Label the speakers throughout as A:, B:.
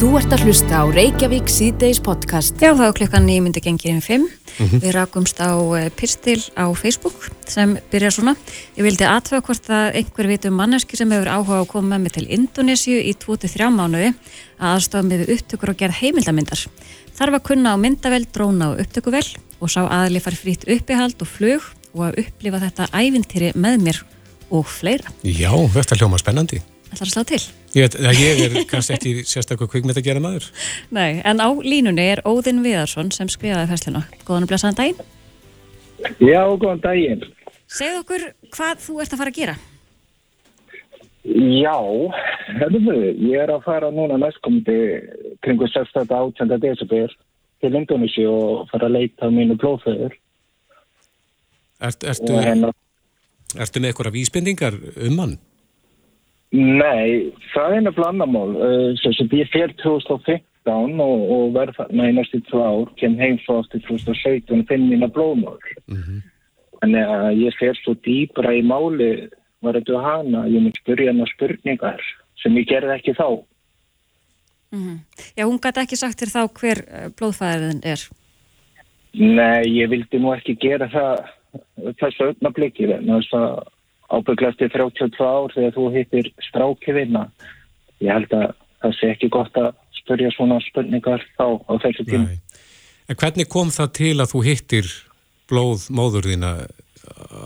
A: Þú ert að hlusta á Reykjavík síðdeis podcast.
B: Já, þá klukkan í myndi gengið um 5. Mm -hmm. Við rakumst á eh, Pistil á Facebook sem byrjar svona. Ég vildi aðtöða hvort að einhver vitum manneski sem hefur áhuga að koma með mig til Indonésiu í 23 mánuði að aðstofa með upptökur og gerð heimildamindar. Þarf að kunna á myndavel, dróna og upptökuvel og sá aðli fari frýtt uppihald og flug og að upplifa þetta ævintýri með mér og fleira.
C: Já, þetta hljóma spennandi.
B: Er að slá til.
C: Ég, ég er kannski ekki sérstaklega kvikmynd að gera maður.
B: Nei, en á línunni er Óðinn Viðarsson sem skrifaði fæsluna. Góðan og blæsaðan daginn.
D: Já, góðan daginn.
B: Segð okkur hvað þú ert að fara að gera.
D: Já, hefðu, ég er að fara núna næstkomandi kringu 16. 18. desember til Indonési og fara að leita mínu blóðföður.
C: Ert, ertu, hennar... ertu með eitthvað vísbendingar um hann?
D: Nei, það er nefnilega annar mál. Uh, ég fer 2015 og, og verð þarna í næstu tvö ár, kem heim svo aftur 2017 og finn mína blóðmál. Mm -hmm. Þannig að ég fer svo dýbra í máli, var þetta hana, ég mynd spyrja hana spurningar sem ég gerði ekki þá.
B: Mm -hmm. Já, hún gæti ekki sagt þér þá hver eh, blóðfæðin er?
D: Nei, ég vildi nú ekki gera það þessu öfnablikið, en þess að ábygglasti 32 ár þegar þú hittir strákivinna. Ég held að það sé ekki gott að spurja svona spurningar þá á þessu tíma.
C: En hvernig kom það til að þú hittir blóð móðurðina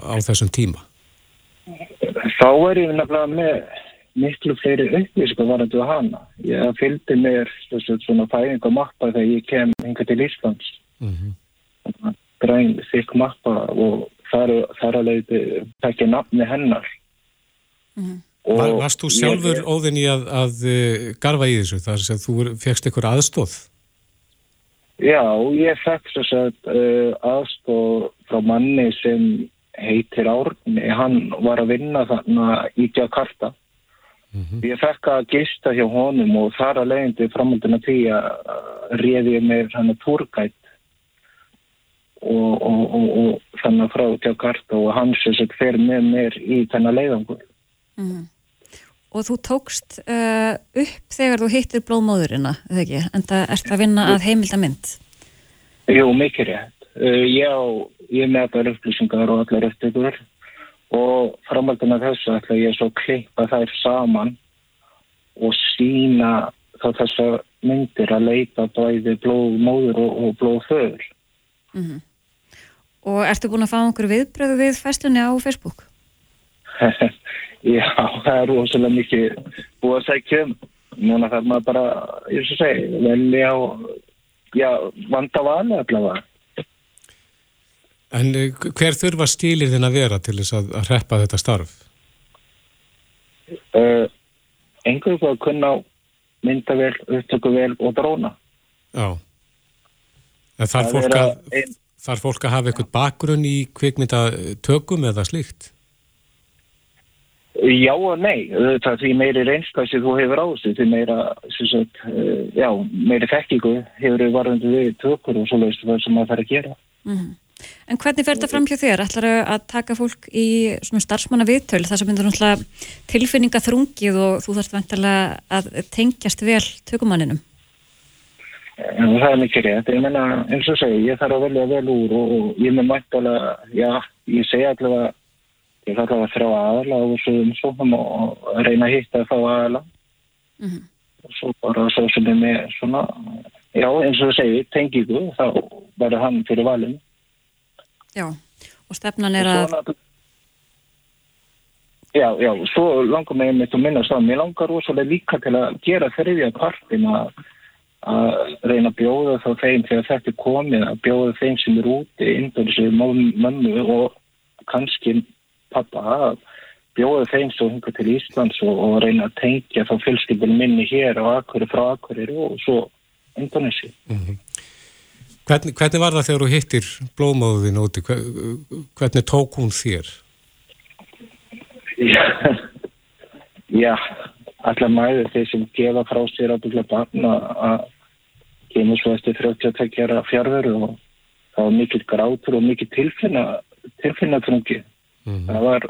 C: á þessum tíma?
D: Þá er ég nefnilega með miklu fleiri upplýsingar varandi á hana. Ég fylgdi mér svona fæðingamappa þegar ég kem hinga til Íslands. Mm -hmm. Græn þykk mappa og þar að leiði tekja nafni hennar
C: mm. Var, Varst þú sjálfur ég, óðin í að, að uh, garfa í þessu þar sem þú fegst einhver aðstóð?
D: Já, ég fekk þess að uh, aðstóð frá manni sem heitir Árni, hann var að vinna þarna í Jakarta mm -hmm. ég fekk að gista hjá honum og þar að leiðindi framöndina því að réði ég með hann að túrgætt og, og, og, og þannig frá Jakarta og hans sem fer með mér í þennan leiðangur. Mm -hmm.
B: Og þú tókst uh, upp þegar þú hittir blóðmóðurina, eða ekki? En það ert að vinna að heimildamind?
D: Jú, mikið rétt. Uh, já, ég með allar upplýsingar og allar eftirgur og framhaldina þessu ætla ég svo klippa þær saman og sína þá þessar myndir að leita bæði blóðmóður og, og blóðföður. Mm -hmm.
B: Og ertu búin að fá einhver viðbröðu við festlunni á Facebook?
D: Já, það er rosalega mikið búið að segja um. Núna þarf maður bara, ég svo segi, velja og já, vanda vali allavega.
C: En eh, hver þurfa stílir þinn að vera til þess að, að reppa þetta starf?
D: Uh, eh, Engur að kunna mynda vel, upptöku vel og dróna.
C: Já. En þarf fólk að... Ein Þarf fólk að hafa eitthvað bakgrunn í kvikmyndatökum eða slíkt?
D: Já og nei. Það er því meiri reynsla sem þú hefur á þessu, því meira, sagt, eh, já, meiri þekkingu hefur varðandi við tökur og svo leiðist það sem það þarf að gera. Mm -hmm.
B: En hvernig fer þetta fram hjá þér? Ætlar að taka fólk í starfsmanna viðtöl þar sem myndur náttúrulega tilfinninga þrungið og þú þarfst vantilega að tengjast vel tökumanninum?
D: En það er mikið rétt. Ég menna, eins og segi, ég þarf að velja vel úr og, og ég með mættalega, já, ég segi allavega, ég þarf að þrjá aðala og svo um svonum og reyna að hitta þá aðala. Mm -hmm. Og svo bara svo sem er með svona, já, eins og segi, tengiðu, þá verður hann fyrir valinu.
B: Já, og stefnan er að... Svona,
D: já, já, svo langar mig einmitt að minna stafn. Mér langar rosalega líka til að gera þriðja partin að að reyna að bjóða þá þeim þegar þetta er komið að bjóða þeim sem er úti innbyrðis mömmu og kannski pappa að bjóða þeim svo hinga til Íslands og, og reyna að tengja þá fylskipin minni hér á akkurir frá akkurir og svo Indonési. Mm -hmm.
C: hvernig, hvernig var það þegar þú hittir blóðmóðin úti? Hvernig tók hún þér?
D: Já, já allar mæður þeir sem gefa frá sér að byggja barn að kemur svo eftir 32 ára fjárveru og það var mikil grátur og mikil tilfinna tilfinnatrungi mm. það var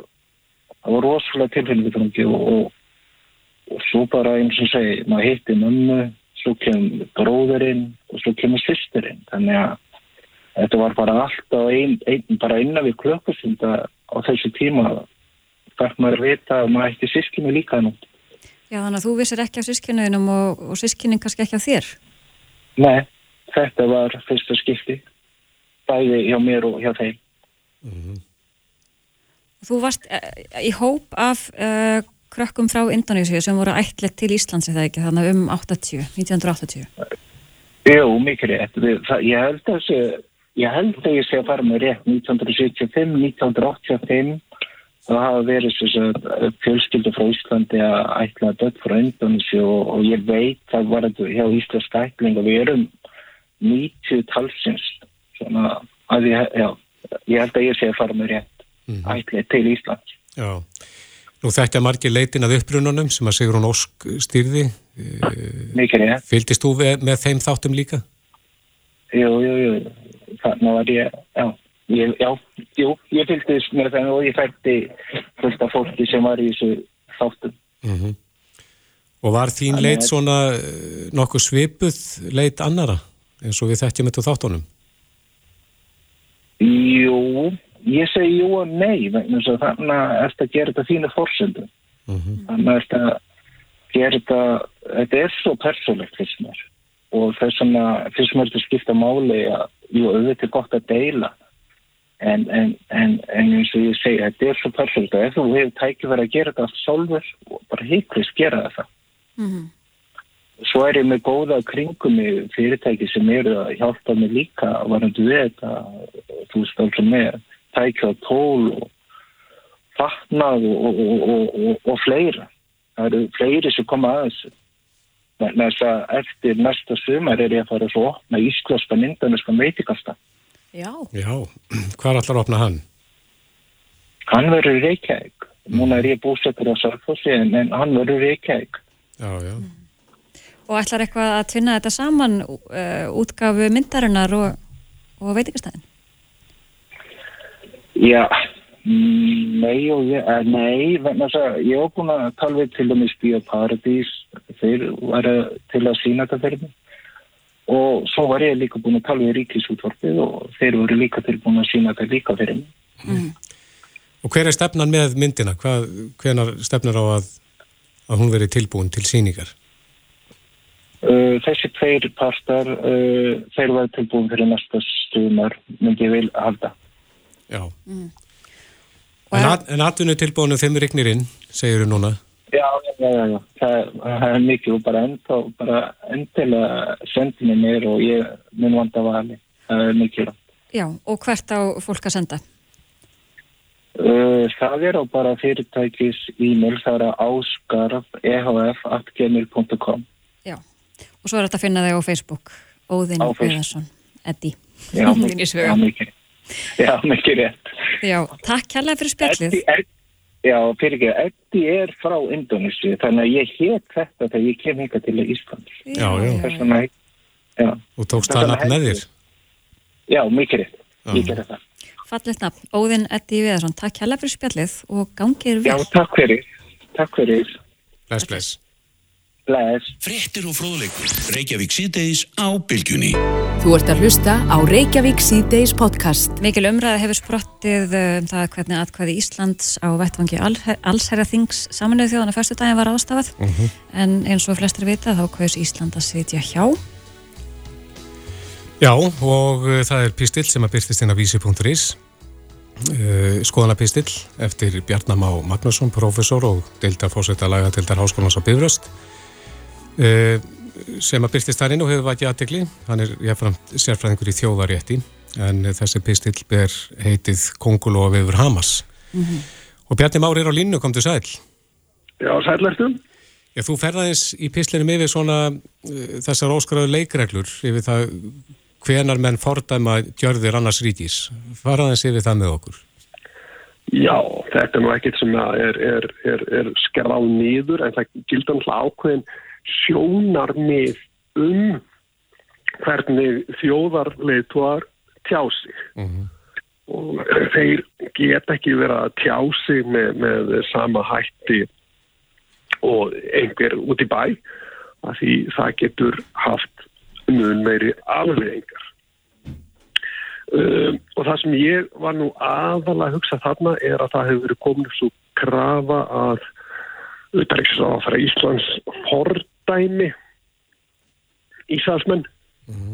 D: það var rosalega tilfinnatrungi og, og, og svo bara eins og segi maður hitti mömmu svo kemur bróðurinn og svo kemur sýsturinn þannig að þetta var bara alltaf ein, ein, bara innan við klökkustunda á þessu tíma þarf maður að vita að maður ekki sískinu líka nú.
B: Já þannig að þú vissir ekki á sískinuðinum og, og sískinin kannski ekki á þér
D: Nei, þetta var fyrsta skipti bæði hjá mér og hjá þeim. Mm -hmm.
B: Þú varst uh, í hóp af uh, krökkum frá Indonési sem voru ætlet til Íslands eða ekki þannig um 80, 1980
D: Jú, mikið rétt. Ég held að þessi ég held að ég sé að fara með rétt 1975, 1985 það hafa verið fjölskyldu frá Íslandi að ætla að dött frá Indonési og, og ég veit það var þetta hjá Íslands ætling og við erum 90 talsins svona að ég, já, ég held að ég sé að fara með rétt mm -hmm. ætli til Íslands.
C: Já, nú þekkja margir leitin að upprununum sem að Sigrun Ósk styrði
D: Mikið rétt.
C: Fyldist þú með þeim þáttum líka?
D: Jú, jú, jú. Þannig var ég, já Ég, já, jú, ég fylgist með það og ég fætti fullt af fólki sem var í þessu þáttum. Mm -hmm.
C: Og var þín leit svona eh, nokkuð svipuð leit annara eins og við þekkjum þetta þáttunum?
D: Jú, ég segi jú og nei, þannig að þetta gerir þetta þínu fórsöndu. Mm -hmm. Þannig að þetta gerir þetta, þetta er svo persónlegt fyrst mér og þess að fyrst mér þetta skipta máli að, jú, auðvitað er gott að deila En, en, en, en eins og ég segi, þetta er svo perfekt og ef þú hefur tækið verið að gera þetta allt sjálfur, bara heiklist gera þetta. Mm -hmm. Svo er ég með góða kringum í fyrirtæki sem eru að hjálpa mig líka að varandi við þetta, þú veist alltaf með tækið á tól og fatnað og, og, og fleira. Það eru fleiri sem koma að þessu. Næst að eftir næsta sumar er ég að fara svo opna ísklospa myndanuska veitikasta.
B: Já.
C: Já, hvað allar að opna hann?
D: Hann verður Reykjavík. Núna er ég búsettur á Sarfossi en hann verður Reykjavík.
C: Já, já.
B: Og ætlar eitthvað að tvinna þetta saman uh, útgafu myndarinnar og, og veitingastæðin?
D: Já, mm, nei og ég, uh, nei, vegna þess að ég hef búin að tala við til dæmis Bíoparadís, þeir var til að sína þetta fyrir mig og svo var ég líka búin að tala við ríkisútvarfið og þeir voru líka tilbúin að sína þetta líka fyrir mig. Mm.
C: Og hver er stefnan með myndina? Hvað, hvenar stefnar á að, að hún veri tilbúin til síningar?
D: Uh, þessi tveir partar, uh, þeir var tilbúin fyrir næsta stundar, myndi ég vil halda.
C: Já. Mm. En, en atvinnu tilbúinu þeim rignir inn, segir þú núna?
D: Já, já, já, já. Það, það er mikið og bara enda bara endilega sendi mér mér og ég mun vanda vali. Það er mikið.
B: Já, og hvert á fólk að senda?
D: Uh, það er á bara fyrirtækis e-mail, það er að áskarf ehf.gmail.com
B: Já, og svo er þetta að finna þig á Facebook, Óðinn Björðarsson, Eddi.
D: Já, mikið. Já, mikið rétt.
B: Já, takk kærlega fyrir spjallið.
D: Eddi, Eddi. Já, fyrir ekki, Eddi er frá Indonési, þannig að ég hétt þetta þegar ég kem hinga til Íslands.
C: Já, já.
D: Þessum að, já.
C: Og tókst það nafn með þér?
D: Já, mikið rétt, ég ger þetta.
B: Fallit nafn, Óðinn Eddi Viðarsson, takk hella fyrir spjallið og gangið
D: vel. Já, takk fyrir, takk fyrir.
C: Bless, bless.
D: Bless.
E: Frettir og fróðleikur, Reykjavík síðdeis á bylgjunni.
A: Þú ert að hlusta á Reykjavík síðdeis podcast.
B: Mikil umræða hefur sprottið um það hvernig atkvæði Íslands á vettvangi allsherja þings saminuð þjóðan að fyrstu daginn var ástafað uh mhm. -huh. en eins og flestir vita þá hvers Ísland að sitja hjá.
C: Já og uh, það er pistill sem að byrstist inn á vísi.is uh, skoðanapistill eftir Bjarnamá Magnusson, professor og deildar fórsetta laga deildar háskólans á Bifröst Eh, sem að byrstist þar inn og hefur vakið aðtegli hann er jáfnframt sérfræðingur í þjóðarétti en þessi pistill ber heitið Kongulof yfir Hamas. Mm -hmm. og Bjarni Mári er á línu, kom til sæl.
F: Já, sælærstum
C: Já, þú ferðaðins í pislinum yfir svona uh, þessar óskaraðu leikreglur yfir það hvenar menn fordæma gjörðir annars ríkis. Faraðins yfir það með okkur.
F: Já, þetta er nú ekkert sem er, er, er, er skráð nýður en það gildan ákveðin sjónarmið um hvernig þjóðarleituar tjá sig mm -hmm. og þeir get ekki verið að tjá sig með, með sama hætti og einhver út í bæ að því það getur haft mun meiri afleðingar. Um, og það sem ég var nú aðalega að hugsa þarna er að það hefur verið komin svo krafa að auðvitaðriksráðfæra Íslands fordæmi Íslandsmenn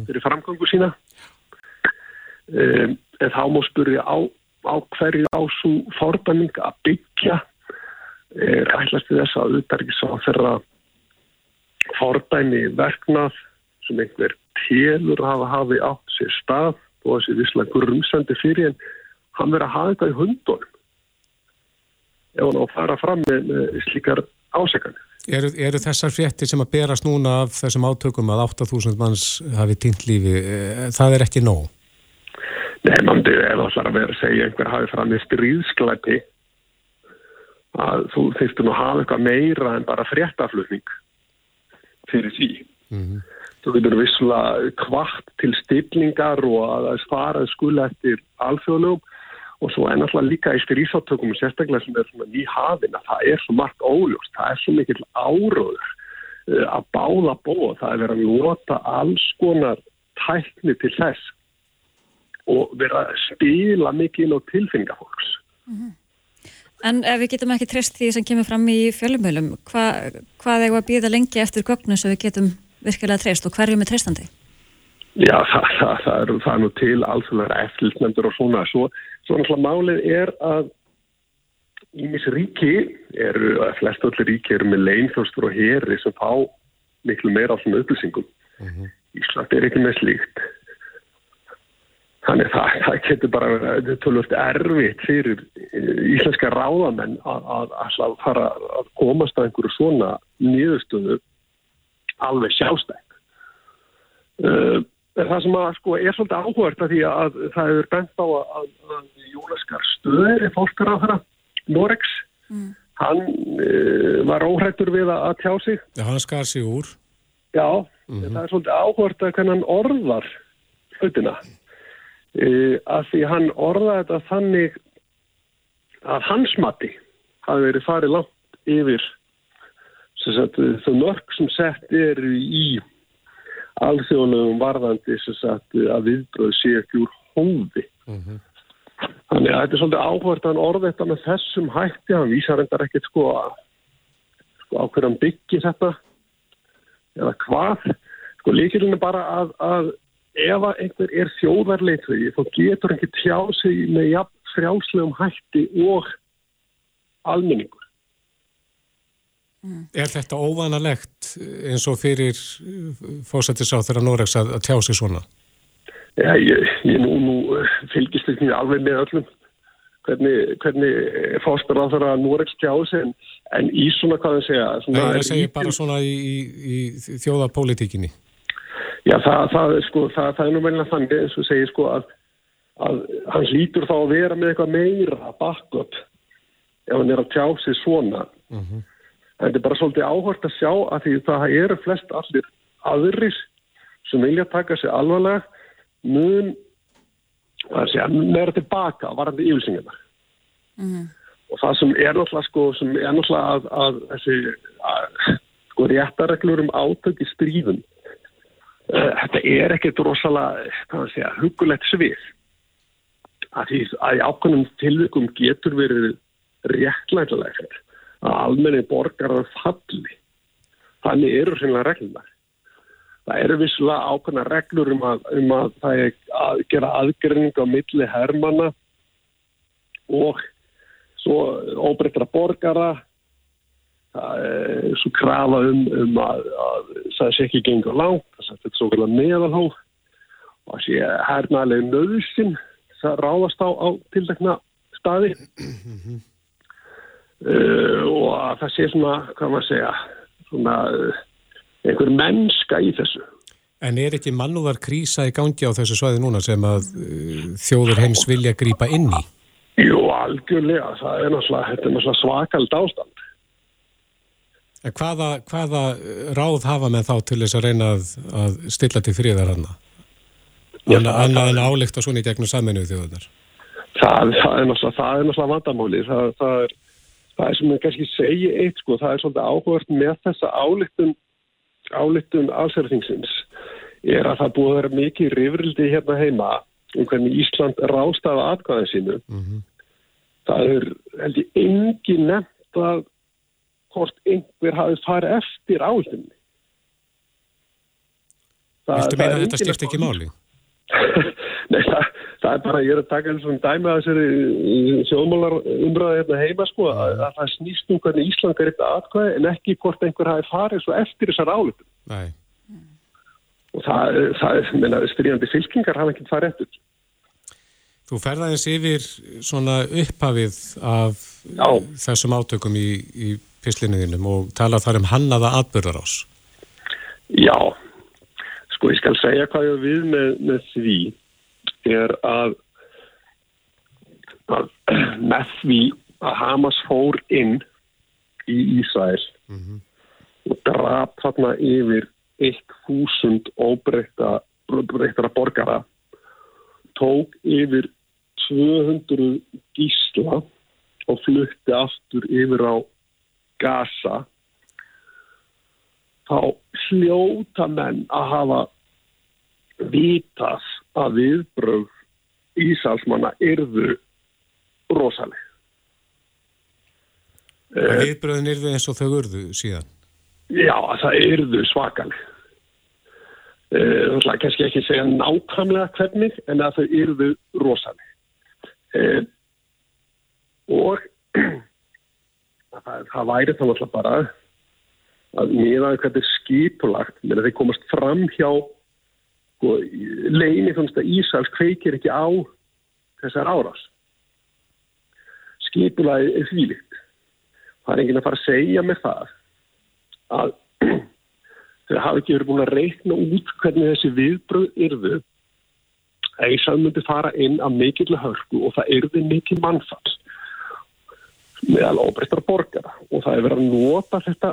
F: fyrir framgangu sína. Um, en þá má spurja á, á hverju á svo fordæming að byggja? Er ætlast við þess að auðvitaðriksráðfæra fordæmi verknað sem einhver telur hafa hafi átt sér stað og þessi visslega grumsandi fyrir en hann verið að hafa þetta í hundunum ef hann á að fara fram með, með slíkar ásekanir.
C: Eru, eru þessar fréttir sem að berast núna af þessum átökum að 8000 manns hafi týnt lífi, eh, það er ekki nóg?
F: Nei, mann, það ætlar að vera að segja einhver hafi fram með stríðsklæpi að þú þurftu nú að hafa eitthvað meira en bara fréttaflutning fyrir því. Mm -hmm. Þú getur visslega kvart til stiflingar og að það spara skula eftir alþjóðlugum og svo er náttúrulega líka í stríðsáttökum sérstaklega sem er svona ný hafin að það er svo margt óljóst, það er svo mikill áróður uh, að báða bóða, það er verið að nota alls konar tækni til þess og vera að spila mikið inn á tilfinningafólks. Mm -hmm.
B: En ef við getum ekki treyst því sem kemur fram í fjölumölum, hva, hvað er að býða lengi eftir gögnum sem við getum virkilega treyst og hverju með treystandi?
F: Já, það, það, það, er, það er nú til alþjóðlega eftirlitnefndur og svona. Svo, svo náttúrulega málið er að ímis ríki eru, að flest öllu ríki eru með leinþjóstur og heri sem fá miklu meira á svona upplýsingum. Mm -hmm. Ísland er ekki með slíkt. Þannig það, það getur bara verið tölvöld erfitt fyrir íslenska ráðamenn að, að, að fara að komast að einhverju svona nýðustöðu alveg sjálfstæk. Uh, það sem að, sko, er svolítið áhugart að því að það hefur bent á að, að, að Jólaskar Stöður er fólkar á þeirra, Norex, mm. hann uh, var óhættur við að tjá sig.
C: Já, hann skar sig úr.
F: Já, mm -hmm. það er svolítið áhugart að hvernig hann orðar hlutina. Uh, að því hann orða þetta þannig að hans mati hafi verið farið langt yfir þau mörg sem sett er í alþjóðlegum varðandi sagt, að viðbröð sé ekki úr hófi mm -hmm. þannig að þetta er svolítið áhvert að hann orði þetta með þessum hætti hann vísar endar ekkert sko sko, á hverjum byggi þetta eða hvað sko líkilinn er bara að, að ef einhver er þjóðarleitri þá getur hann ekki tjá sig með jafn frjálslegum hætti og almenningur.
C: Mm. Er þetta óvanalegt eins og fyrir fósættisráð þeirra Noregs að, að tjá sig svona?
F: Já, ég, ég nú, nú fylgist ekki alveg með öllum hvernig, hvernig fósættisráð þeirra Noregs tjá sig en, en í svona hvað það segja
C: Nei, það segir bara svona í, í, í þjóðapolítikinni
F: Já, það, það, sko, það, það er nú meðlega þannig eins og segir sko að að hann hlýtur þá að vera með eitthvað meira backup ef hann er að tjá sig svona mm -hmm. Þetta er bara svolítið áhört að sjá að því það eru flest allir aðrir sem vilja taka sig alvarlega mun meira tilbaka varandi yfirsingarna mm -hmm. og það sem er náttúrulega sko, sem er náttúrulega að, að þessi að, sko réttareglur um átök í stríðum uh, þetta er ekkert rosalega, hugulegt svið. Að því að í ákveðnum tilvikum getur verið réttlægilegt að almenni borgarar falli. Þannig eru sérlega reglunar. Það eru visslega ákveðna reglur um að, um að það er að gera aðgrinning á milli hermana og svo óbreytra borgara það er svo krafa um, um að, að það sé ekki gengur langt, það er svo meðalhóð og það sé hernaðlega nöðusinn að ráðast á, á tildekna staði. uh, og að það sé svona, hvað maður segja svona uh, einhver mennska í þessu
C: En er ekki mannúðar krísa í gangi á þessu svæði núna sem að uh, þjóður heims vilja grýpa inn í?
F: Jú, algjörlega, það er náttúrulega, er svakald ástand
C: En hvaða, hvaða ráð hafa með þá til þess að reyna að, að stilla til friðar hana? Annað en álíkt á svona í gegnum saminuðu þjóðunar?
F: Það, það er náttúrulega vandamáli. Það, það, er, það er sem ég kannski segi eitt sko, það er svolítið áhugast með þessa álíktum álitun allsverðingsins er að það búið að vera mikið rifrildi hérna heima um hvernig Ísland rástafa atkvæðin sínu. Það er held ég engin nefnt að hvort einhver hafi farið eftir álitunni.
C: Viltu meina að þetta skipti ekki máli?
F: Það, er bara, ég er að taka eins og dæmi að þessari sjóðmálar umræði hérna heima sko, að, að það snýst um hvernig Ísland er eitthvað atkvæði en ekki hvort einhver hafi farið svo eftir þessar álitum.
C: Nei.
F: Og það, það menna, styrjandi fylkingar hafa ekki farið eftir.
C: Þú ferðaðins yfir svona upphafið af
F: Já.
C: þessum átökum í, í pislinniðinum og tala þar um hannaða atbyrðarás.
F: Já, sko ég skal segja hvað ég við með, með því er að, að með því að Hamas fór inn í Ísrael og draf þarna yfir 1000 óbreyttara borgara tók yfir 200 gísla og flutti aftur yfir á Gaza. Þá hljóta menn að hafa vitað að viðbröð Ísalsmanna yrðu rosaleg.
C: Uh, Viðbröðin yrðu eins og þau urðu síðan?
F: Já, það yrðu svakaleg. Uh, það er kannski ekki segja nákvæmlega hvernig en að þau yrðu rosaleg. Uh, og það, væri þá alltaf bara að þetta er skipulagt menn að þeir komast fram hjá sko, leini þannig að Ísals kveikir ekki á þessar árás. Skipulagi er þvílitt það er enginn að fara að segja með það að þeir hafa ekki verið búin að reikna út hvernig þessi viðbröð yrðu að Ísal myndi fara inn af mikill hörku og það yrði mikill mannfall meðal óbreyttar borgara. Og það er verið að nota þetta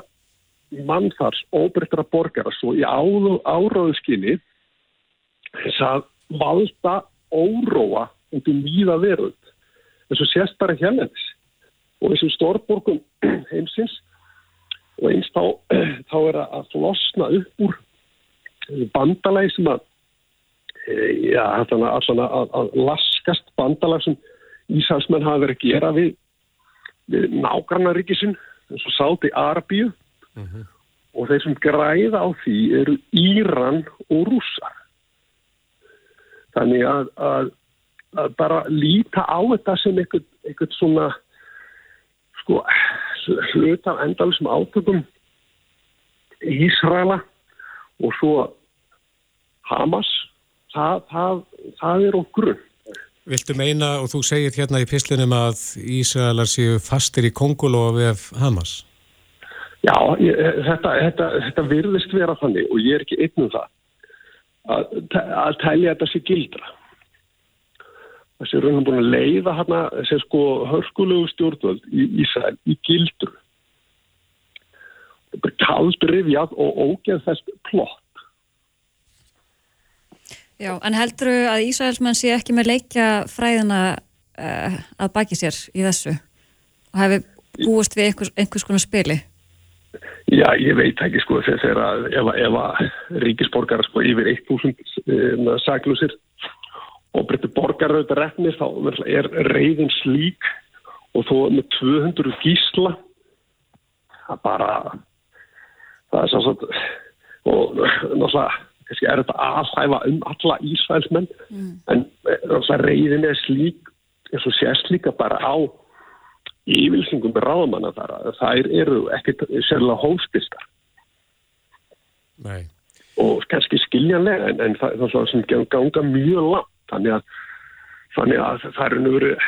F: mannfars óbreyttra borgara. Svo í áráðuskinni þess að valda óróa út um víða veröld. Eins og sést bara hérlendis og þessum stórborgum heimsins og eins þá, þá er að flosna upp úr bandalagi sem að já, að, að, að laskast bandalag sem Ísælsmenn hafa verið að gera við, við nágrannaríkisin eins og sátt í Arabíu. Mm -hmm. og þeir sem græða á því eru Íran og rússar þannig að, að, að bara líta á þetta sem eitthvað, eitthvað svona sko hlut af endalisum átökum Ísraela og svo Hamas. Það, það, það er okkur.
C: Viltu meina og þú segir hérna í pislunum að Ísraelar séu fastir í Kongulof ef Hamas?
F: Já, ég, þetta, þetta, þetta virðist vera þannig og ég er ekki einn um það að, tælja þetta sér gildra. Það sé raun og búin að leiða hérna þessi sko hörskulegu stjórnvöld í Ísæl í gildru. Það er kaldur rifjað og ógeð þess plott.
B: Já, en heldur þau að Ísælsmann sé ekki með leikja fræðina uh, að baki sér í þessu og hefur búist við einhvers, einhvers konar spili?
F: Já, ég veit ekki sko þegar að ef, ef að ríkisborgar sko yfir 1000 saglusir og breyttu borgar auðvitað reknir þá er reyðin slík og þó með 200 gísla það bara það er svo og náttúrulega er þetta aðhæfa um alla Ísraelsmenn mm. en náttúrulega reyðin er slík eins og sést líka bara á yfirlsingum með ráðamanna þar að þær eru ekkert sérlega hóstistar.
C: Nei.
F: Og kannski skiljanlega en, en það, það er sem ganga mjög langt. Þannig að, þannig að það er nú verið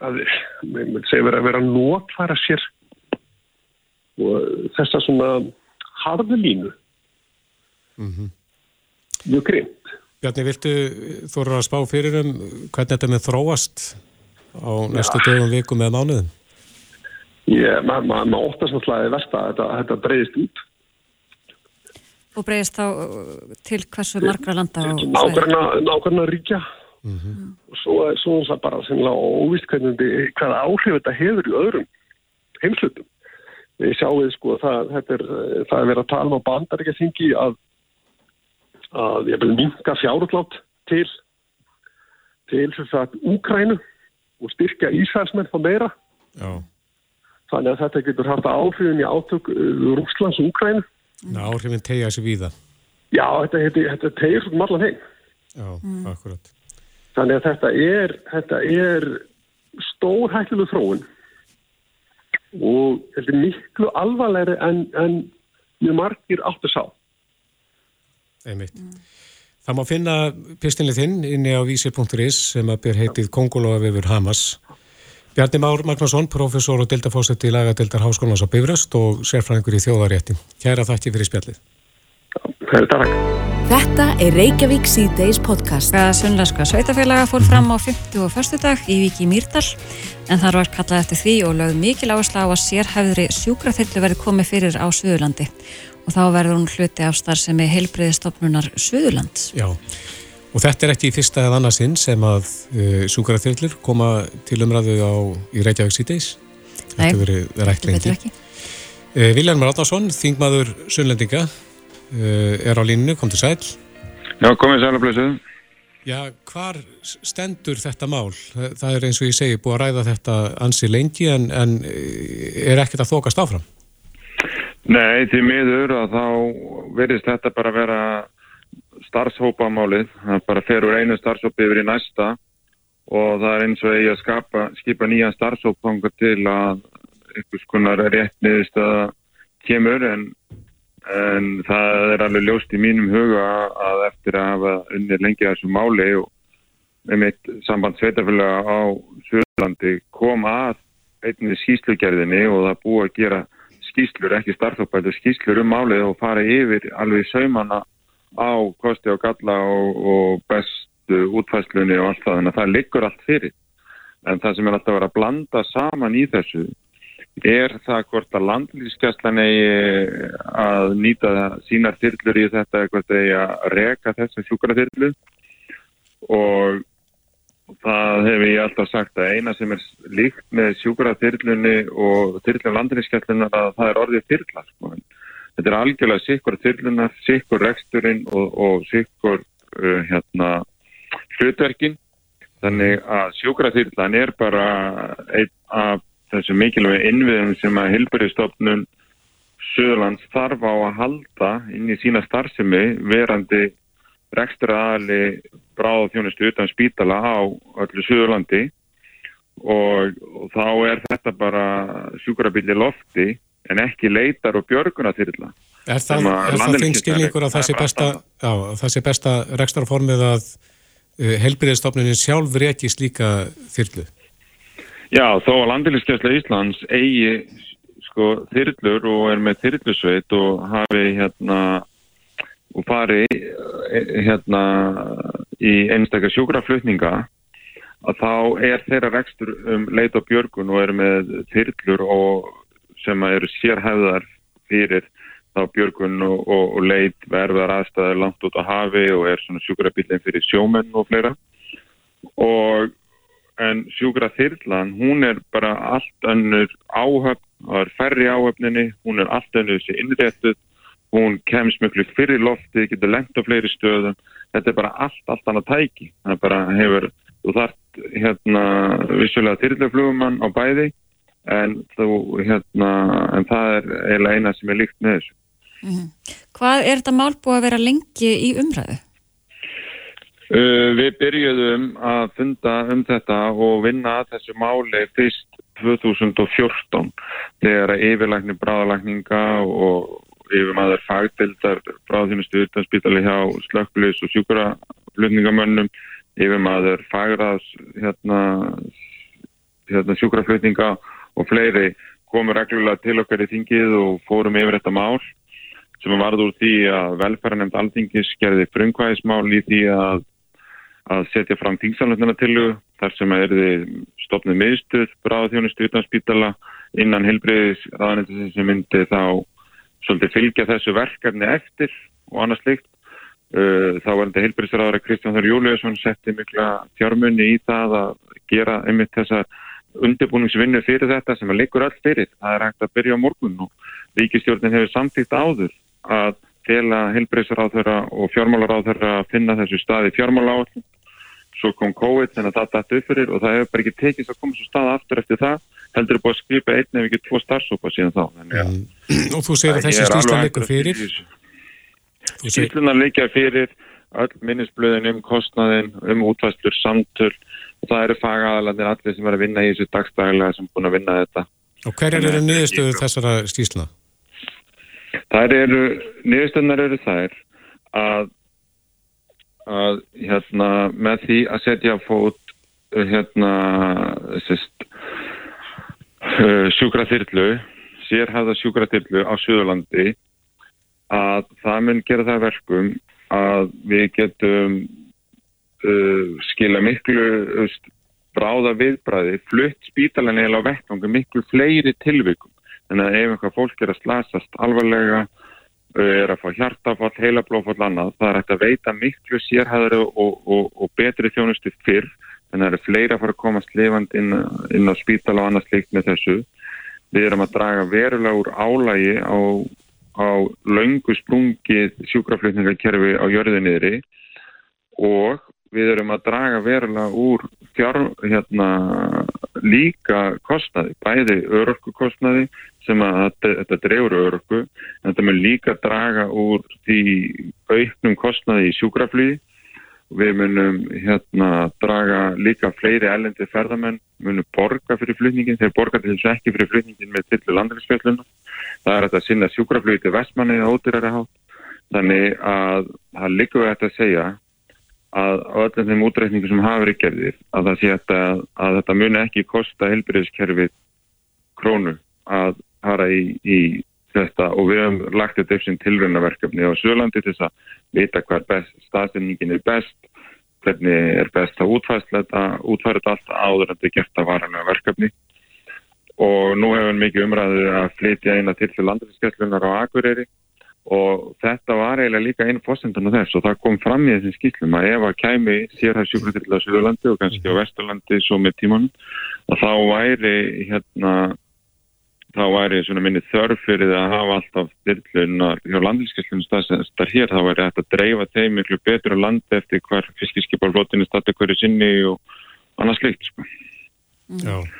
F: að verið að vera að notfæra sér og þessa svona harðu línu.
C: Mm -hmm.
F: Mjög grimt.
C: Bjarni, viltu þú eru að spá fyrir um hvernig þetta með þróast á næstu dögum, vikum eða mánuðum?
F: Ég, maður ma ma óttast náttúrulega versta að þetta, þetta breyðist út.
B: Og breyðist þá til hversu margra landa?
F: Nákvæmna ríkja. Mm -hmm. Og svo er svo bara óvist hvernig hvaða áhrif þetta hefur í öðrum heimslutum. við sjáum sko það, er, það er verið að tala um á bandaríkjaþingi að, að ég vil minka fjárutlátt til til þess að Úkrænu og styrkja Ísælsmenn þá meira
C: Já.
F: Þannig að þetta getur haft áhrifin í átök uh, Rúslands og Úkrænu
C: Áhrifin tegja sér víða
F: Já, þetta, þetta, þetta tegir svona allan heim
C: Já, mm. akkurat
F: Þannig að þetta er, þetta er stór hættileg þróun og þetta er miklu alvarlegri en, en mjög margir áttu sá.
C: Einmitt. Mm. Það má finna pistinni þinn inni á vísir.is sem að ber heitið Kongólofa vefur Hamas. Bjarni Már Magnarsson, professor og deltafósett í lagadeldar Háskólands á Bifröst og sérfræðingur í þjóðarétti. Kæra þakki fyrir spjallið.
A: Þetta er Reykjavík C-Days podcast.
B: Sunnlenska sveitafélaga fór fram á 50 og förstu dag í Viki Mýrdal en þar var kallað eftir því og lögð mikil áherslu á að sérhæfðri sjúkraþyrlu verði komið fyrir á Suðurlandi og þá verður hún hluti af starfsemi heilbreyðistofnunar Suðurlands.
C: Já, og þetta er ekki í fyrsta eða annarsinn sem að uh, sjúkraþyrlur koma til umræðu á, í Reykjavík.
B: Nei,
C: þetta verður ekki. Uh, Viljan Marátnarsson, þingmaður Sunnlendinga uh, er á línu, kom til sæl.
G: Já, komið sæl að blöðsuð.
C: Já, hvar stendur þetta mál? Það er eins og ég segi búið að ræða þetta ansi lengi en, en eh, er ekkert að þokast áfram?
G: Nei, því miður að þá verðist þetta bara vera starfshópamálið. Það bara fer úr einu starfshópi yfir í næsta og það er eins og eigi að skapa, skipa nýja starfshópanga til að einhvers konar réttniðist að kemur en en það er alveg ljóst í mínum huga að eftir að hafa unnið lengi að þessu máli og með mitt samband sveitarfélaga á Suðurlandi kom að einnig skýslugerðinni og það búið að gera skýslur, ekki starfhópætu skýslur um málið og fara yfir alveg saumana á kosti og galla og, og bestu útfæslunni og allt það, þannig að það liggur allt fyrir. En það sem er alltaf að vera að blanda saman í þessu er það hvort að landlýskjastlan eigi að nýta sínar þyrlur í þetta hvort eigi að reka þessum sjúkraþyrlu. Og það hefur ég alltaf sagt að eina sem er líkt með sjúkraþyrlunni og þyrlun landlýskjastlunar að það er orðið þyrla sko. Þetta er algjörlega sikkur þyrlunar, sikkur reksturinn og, og sikkur uh, hérna hlutverkin. Þannig að sjúkraþyrlan er bara einn af þessu mikilvæg innviðum sem að Hilbjörgstofnun Suðurlands þarf á að halda inn í sína starfsemi verandi rekstur aðali bráð þjónustu utan spítala á öllu Suðurlandi. Og, og þá er þetta bara sjúkrabíli lofti en ekki leitar og björguna til þetta.
C: Er það, það þingskilningur að það sé besta, já, það sé besta rekstarformið að uh, Hilbjörgstofnunin sjálf reykist líka þyrlu?
G: Já, þó að landiliskjæsla Íslands eigi sko þyrlur og er með þyrlusveit og hafi hérna og fari hérna í einstakar sjúkraflutninga að þá er þeirra vextur um leit og björgun og er með þyrlur og sem eru sérhæðar fyrir þá björgun og, og, og leit verðar aðstæðar langt út á hafi og er svona sjúkrabillin fyrir sjómenn og fleira. Og en sjúkra þyrlan, hún er bara allt önnur áhöfn, það er færri áhöfninni, hún er allt önnur þessi innréttuð, hún kemst mjög fyrir lofti, getur lengt á fleiri stöðum, þetta er bara allt, allt annað tæki, það bara hefur, þú þart hérna vissulega þyrlaflugumann á bæði, en þú hérna, en það er eiginlega eina sem er líkt með þessu.
B: Mm -hmm. Hvað er þetta mál búið að vera lengi í umræðu?
G: Uh, við byrjuðum að funda um þetta og vinna að þessu máli fyrst 2014 þegar yfirlækni bráðalækninga og yfirmaður fagdildar bráðþjónustu utanspítali hjá slökklis og sjúkraflutningamönnum yfirmaður fagraðs hérna, hérna sjúkraflutninga og fleiri komur reglulega til okkar í þingið og fórum yfir þetta mál sem varður úr því að velferðanemnd alþingis gerði frumkvæðismál í því að að setja fram tíngsalöfnuna til þar sem að erði stopnið miðstöð bráðþjónustu utan spítala innan helbreyðis aðanendis sem myndi þá svolítið fylgja þessu verkefni eftir og annað slikt. Uh, þá var þetta helbreyðsraðara Kristján Þór Júliusson setti mikla fjármunni í það að gera einmitt þessar undirbúningsvinnu fyrir þetta sem að liggur öll fyrir. Það er hægt að byrja á morgun og ríkistjórnin hefur samtíkt áður að fela helbreysaráþurra og fjármálaráþurra að finna þessu staði fjármálaáallin. Svo kom COVID þannig að það dætt upp fyrir og það hefur bara ekki tekist að koma svo stað aftur eftir það. Heldur er búið að skrifa einn ef ekki tvo starfsópa síðan þá.
C: Mm. Og þú segir að þessi skýrsla liggur fyrir?
G: Skýrsluna liggja fyrir öll minnisblöðin um kostnaðin, um útvæstur, samtöl og það eru fagaðalandir allir sem er að vinna í þessu dagstæðilega sem er búin að vinna þetta.
C: Og hverjar eru niðurstöður þessara skýrsluna?
G: Það eru, niðurstöðunar eru þær að, að hérna, með því að setja fót hérna, sérst, uh, sjúkraþyrlu, sérhæða sjúkraþyrlu á Suðurlandi að það mun gera það verkum að við getum uh, skila miklu bráða viðbræði, flutt spítalan eða á vettvangu miklu fleiri tilvikum. Þannig að ef einhvað fólk er að slasast alvarlega, uh, er að fá hjartafall, heilablófall annað, það er að veita miklu sérhæðari og, og, og betri þjónustu fyrr. Þannig að það eru fleiri að fara að komast lifand inn, inn á spítala og annað slikt með þessu. Við erum að draga verulega úr álægi á á laungu sprungið sjúkraflutningarkerfi á jörðinniðri og við erum að draga verulega úr fjár, hérna, líka kostnaði, bæði örorkukostnaði sem að þetta drefur örorku, en þetta mun líka draga úr því auknum kostnaði í sjúkraflýði Við munum hérna draga líka fleiri ellendi ferðamenn, munum borga fyrir flutningin, þeir borga til þess ekki fyrir flutningin með tillu landræðisfjölduna. Það er að sinna sjúkraflögi til vestmanni á ódýrari hátt. Þannig að það líka við þetta að segja að á öllum þeim útreikningu sem hafa verið gerðir að þetta að þetta muni ekki kosta helbriðskerfið krónu að fara í, í þetta. Og við hefum lagt þetta upp sem tilröðnaverkefni á Sjölandi til þess að vita hvað staðsendingin er best, hvernig er best að útfæra þetta, útfæra þetta allt áður en þetta er gert að varanlega verkefni. Og nú hefum við mikið umræðið að flytja eina til til landariskeslunar á Akureyri og þetta var eiginlega líka einu fósendun á þess og það kom fram í þessum skýslum að ef að kæmi sérhæð sjúkratill á Sjölandi og kannski á Vesturlandi svo með tímanum að þá væri hérna þá væri svona minni þörf fyrir að hafa alltaf styrlunar hjá landilskesslunum staðsendar hér, þá væri þetta að dreifa þeim miklu betur á landi eftir hver fiskiskiparflotinu starta hverju sinni og annars slikt sko. mm.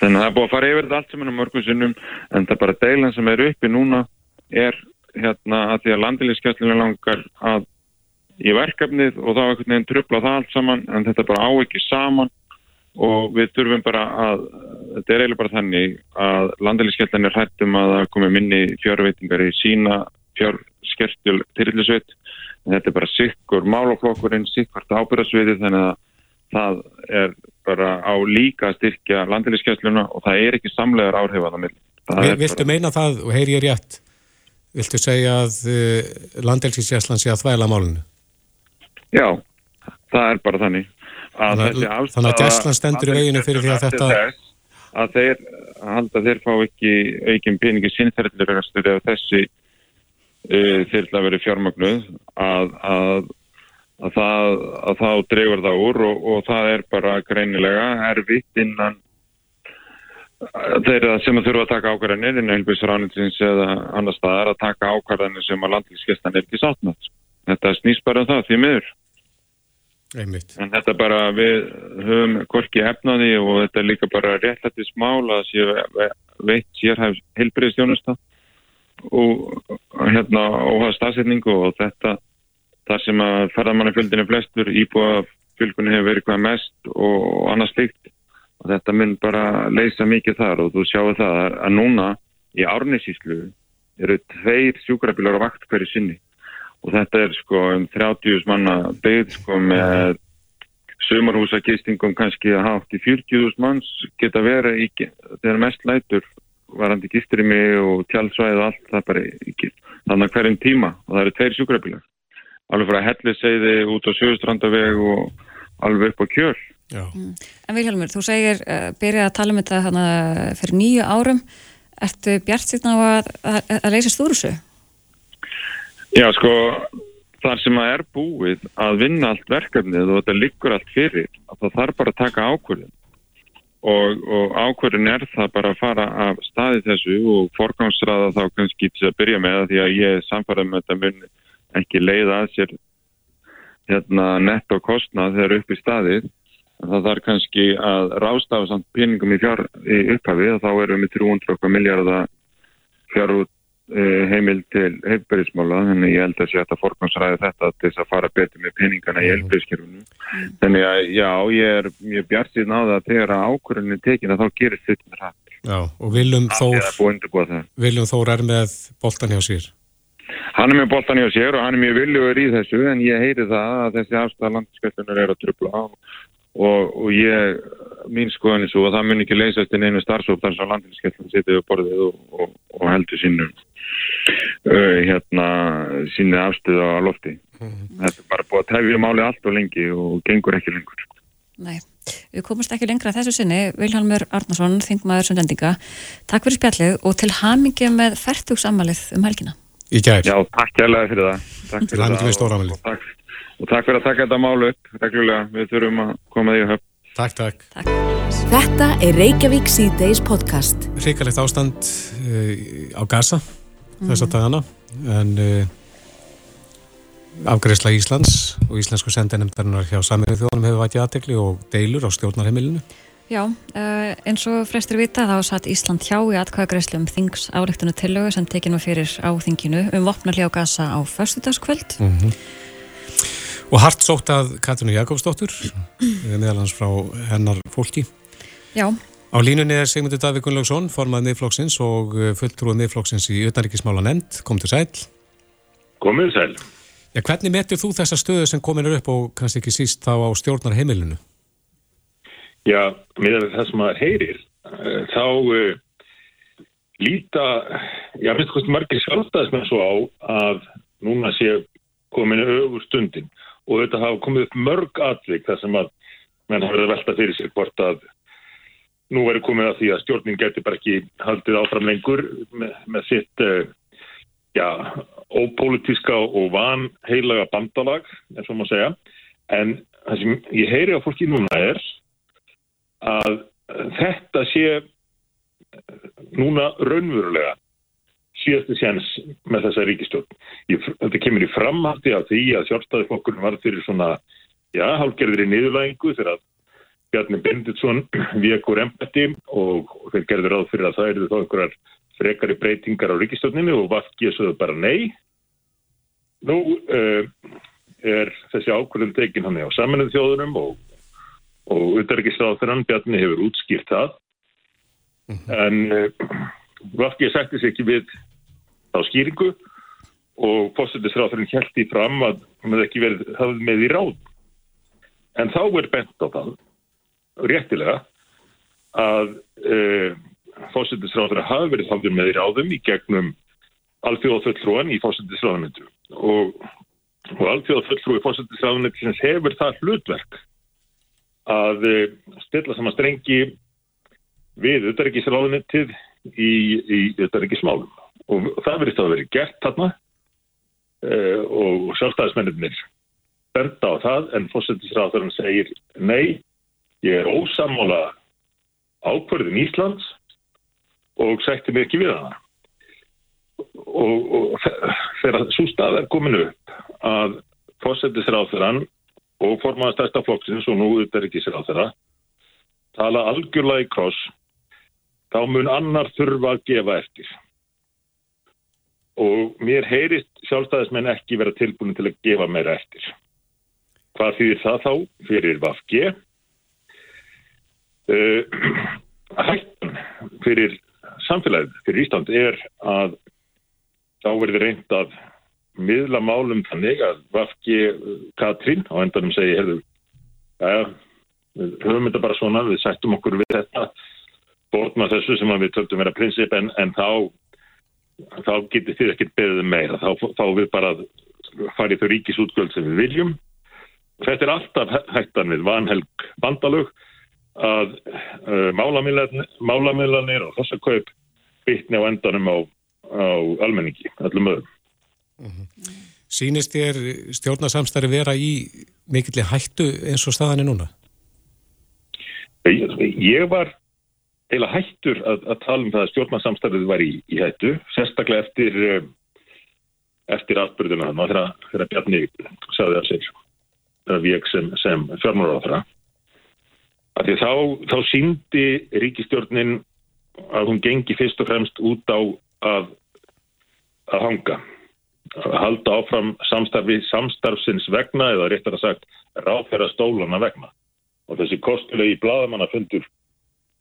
G: þannig að það er búið að fara yfir þetta allt sem er á mörgum sinnum en það er bara deilan sem er uppi núna er hérna að því að landilskesslunum langar að í verkefnið og þá er einhvern veginn tröfla það allt saman en þetta bara á ekki saman og við þurfum bara að, þetta er eiginlega bara þannig að landalískjöldan er hættum að það komi minni fjárveitingar í sína fjárskertjul tillisveit en þetta er bara sikkur málaflokkurinn, sikkurt ábyrðasviði þannig að það er bara á líka að styrkja landalískjölsluna og það er ekki samlegar áhrif að það milli.
C: Viltu meina það og heyr ég rétt? Viltu segja að uh, eh, landalískjölslan sé að þvæla málunu?
G: Já, það er bara þannig
C: Þannig að, þannig að gæslan stendur í veginu fyrir því að þetta...
G: Að þeir, hald að þeir fá ekki aukin peningi sinnferðliregastur eða þessi uh, þyrla verið fjármagnuð að, að, að það, þá drefur það úr og, og það er bara greinilega erfitt innan þeirra sem að þurfa að taka ákvarðanir innan heilbísránitsins eða annar staðar að taka ákvarðanir sem að landlískestan er ekki sáttnátt. Þetta snýst bara um það því miður.
C: Einmitt.
G: En þetta bara, við höfum korki efnaði og þetta er líka bara réttlættis mál að sé veitt sérhæfs heilbreyðstjónusta og hérna óhaða stafsetningu og þetta þar sem að ferðamannafjöldinu flestur íbúa fylgunni hefur verið hvað mest og annars slikt og þetta mun bara leysa mikið þar og þú sjáu það að núna í árnisíslu eru tveir sjúkrabílar á vakt hverju sinni. Og þetta er sko um 30 manna byggð sko með sumarhúsakistingum kannski að haft í 40.000 manns geta verið í þegar mest lætur varandi gistrimi og tjálsvæð og allt það bara ekki þannig hverjum tíma. Og það eru tveir sjúkrabílar. Alveg frá helliseiði út á sjöstrandaveg og alveg upp á kjöl
B: mm. En Vilhelmur, þú segir uh, byrja að tala um þetta hana, fyrir nýju árum Ertu bjart síðan á að, að, að leysa stúrusu?
G: Já, sko, þar sem að er búið að vinna allt verkefnið og þetta liggur allt fyrir, að það þarf bara að taka ákvörðin og, og ákvörðin er það bara að fara af staði þessu og forgámsraða þá kannski til að byrja með því að ég er samfarað með þetta mun ekki leiða að sér hérna, netto kostnað þegar upp í staðið það þarf kannski að rástafa samt peningum í, fjár, í upphafi og þá erum við 300 miljardar fjárút Eh, heimil til heilbærismála þannig ég held að sé að þetta fórkvæmsræði þetta til þess að fara betur með peningana í mm. þannig að já, ég er mjög bjart síðan á það að þegar ákvörðinu er tekin að þá gerir þetta með rætt
C: Já, og Viljum Þór Viljum Þór er með boltan hjá sér.
G: Hann er með boltan hjá sér og hann er mjög viljuður í þessu en ég heyri það að þessi afstæða landskjöldunur er að trubla og, og ég mín skoðan er svo að það mun ekki leysast inn einu starfsóp þar sem landinskjöldun sitið upp borðið og, og, og heldur sínum uh, hérna síni afstöðu á lofti. Mm -hmm. þetta er bara búið að tefja máli allt og lengi og gengur ekki lengur.
B: Nei, við komumst ekki lengra þessu sinni. Vilhelmur Arnarsson, þingmaður sundendinga Takk fyrir spjallið og til hamingi með færtugsammalið um helgina.
C: Í gær.
G: Já, takk kærlega fyrir það.
C: Takk fyrir það og,
G: og, takk, og takk fyrir að taka þetta málu upp reglulega, við þurfum að koma því að höfn
C: Takk, takk.
A: takk. Þetta er Reykjavík C-Days podcast.
C: Ríkalegt ástand uh, á Gaza mm. þess að dagana en uh, afgreifsla Íslands og íslensku sendinemdarinnar hjá Samiðið þjóðanum hefur vætið aðtegli og deilur á stjórnarheimilinu.
B: Já, uh, eins og flestir vita þá satt Ísland hjá í atkvæðagreifslu um þings álíktunu tillögu sem tekinu fyrir á þinginu um vopnarli á Gaza á förstudagskvöld.
C: Mm -hmm. Og hart sótt að Katrínu Jakobsdóttur, eh, meðal hans frá hennar fólki.
B: Já.
C: Á línunni er Sigmundur Davík Gunnlaugsson, formað miðflokksins og eh, fulltrúið miðflokksins í utanríkismála nefnd. Kom til sæl.
H: Komið sæl.
C: Já, hvernig metur þú þessa stöðu sem komin er upp og kannski ekki síst þá á stjórnar heimilinu?
H: Já, með það sem maður heyrir, eh, þá uh, líta, já, minnst hvort margir sjálfstæðis með svo á að núna sé komin ögur stundin og þetta hafa komið upp mörg atvik þar sem að menn hafa verið að velta fyrir sig hvort að nú verið komið að því að stjórnin getur bara ekki haldið áfram lengur með, með sitt uh, já, ópolítiska og vanheilaga bandalag eins og maður segja. En það sem ég heyri á fólki núna er að þetta sé núna raunverulega síðastu séns með þessa ríkistjórn. Þetta kemur í framhaldi af því að sjálfstæðifokkurinn var fyrir svona, já, hálfgerðir í niðurlægingu þegar Bjarni Benditsson vekur embætti og, og þeir gerður ráð fyrir að það eru þá einhverjar frekari breytingar á ríkistjórninu og vafkið svo bara nei. Nú uh, er þessi ákvörðum tekin hann á saminuð þjóðunum og, og auðverkisráþurann Bjarni hefur útskýrt það. -hmm. En uh, Vafkið sætti sér ekki við á skýringu og fósittisráðurinn held í fram að hann hefði ekki verið hafð með í ráð. En þá er bent á það, réttilega, að e, fósittisráðurinn hafi verið hafður með í ráðum í gegnum alþjóðafulltrúan í fósittisráðunnitu og, og alþjóðafulltrúi fósittisráðunnitu sem hefur það hlutverk að e, stilla saman strengi við auðverkisráðunnitið í, í og það verið að verið gert þarna uh, og sjálfstæðismennir benda á það en fósendisráðurinn segir nei, ég er ósamála ákverðin Íslands og sætti mig ekki við hana og, og þegar svo stað er komin upp að fósendisráðurinn og formaða stærsta flokksins og nú er ekki sér á þeirra tala algjörlega í kross þá mun annar þurfa að gefa eftir. Og mér heyrist sjálfstæðismenn ekki vera tilbúin til að gefa meira eftir. Hvað þýðir það þá fyrir Vafge? Uh, hættan fyrir samfélagið, fyrir Ísland, er að þá verður reynd að miðla málum þannig að Vafge Katrín á endanum segi, herðu, ja, við höfum þetta bara svona, við sættum okkur við þetta bórna þessu sem við töldum vera prinsip en, en þá, þá getur þið ekkert beðið um meira. Þá, þá við bara farið þau ríkisútgöld sem við viljum. Þetta er alltaf hættan við vanhelg bandalög að uh, málamiðlanir og hossakaup bytni á endanum á, á almenningi, allum öðrum.
C: Mm -hmm. Sýnist þér stjórnarsamstæri vera í mikillir hættu eins og staðan er núna?
H: Ég, ég var eila hættur að, að tala um það að stjórnarsamstarfið var í, í hættu, sérstaklega eftir, um, eftir atbyrðuna þannig þegar, þegar Bjarni sagði að sér að við sem, sem fjármálaráðara. Þá, þá síndi ríkistjórnin að hún gengi fyrst og fremst út á að, að hanga að halda áfram samstarfi samstarfsins vegna eða réttar að sagt ráðferða stólana vegna og þessi kostulegi bladamanna fundur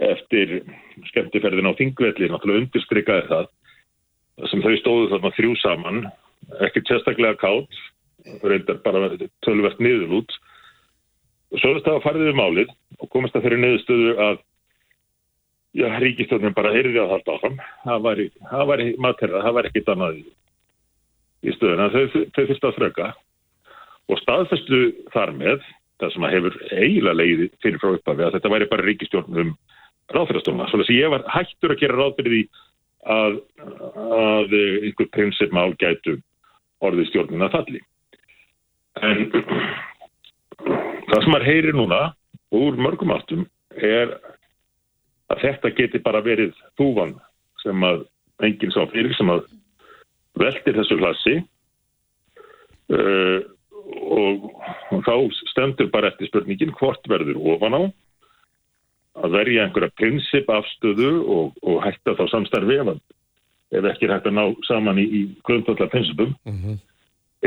H: eftir skemmtiferðin á Þingvelli náttúrulega undirskrykaði það sem þau stóðu þarna þrjú saman ekkert sérstaklega kátt reyndar bara tölvert niður út. Og svo þetta að farið við málið og komast að þeirri niðurstöðu að já, ríkistjóðin bara heyrði að halda áfram. Það væri, það væri materra, það væri ekkit annað í stöðuna, þau, þau fyrst að fröka og staðfestu þar með það sem að hefur eiginlega leiði fyrir frá upphafi að þetta væri bara ríkistjórn um ráðfyrastofna. Svo að ég var hættur að gera ráð fyrir því að, að einhver prinsipmál gætu orðið stjórnuna falli. En það sem maður heyrir núna úr mörgum áttum er að þetta geti bara verið þúvan sem að enginn sá fyrir sem að veldir þessu klassi uh, og, og þá stendur bara eftir spurningin hvort verður ofan á að verja einhverja prinsip afstöðu og, og hætta þá samstarfi ef, ekki hægt að ná saman í, í grundvallar prinsipum mm -hmm.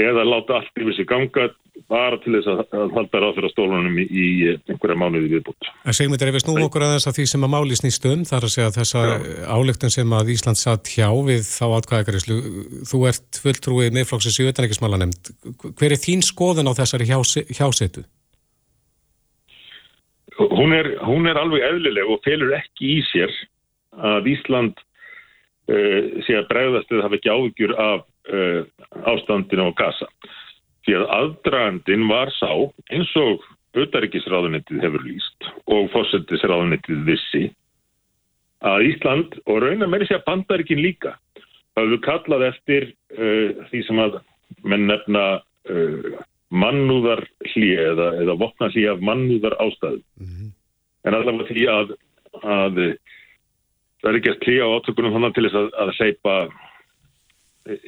H: eða láta allt yfir sig ganga bara til þess að, að halda ráðfyrir stólunum í, í einhverja mánuði viðbútt.
C: En segjum þetta ef við snúum okkur aðeins að því sem að máli snýst um, þar að segja þessa álöktun sem að Ísland satt hjá við þá atkvæðagaríslu, þú ert fulltrúið meðflóksins í utanækismála nefnd. Hver er þín skoðun á þessari hjásetu?
H: Hún er, hún er alveg eðlileg og felur ekki í sér að Ísland uh, sé að bregðast eða hafa ekki áðugjur af uh, ástandinu á gasa. Því að aðdragandin var sá eins og auðaríkisráðunettið hefur líst og fósettisráðunettið vissi að Ísland og raunar með þessi að bandaríkin líka hafðu kallað eftir uh, því sem að menn nefna mannúðar hlýja eða, eða vopna hlýja af mannúðar ástæðu. Mm -hmm. En allavega því að, að það er gert hlýja á átökunum þannig til þess að, að seipa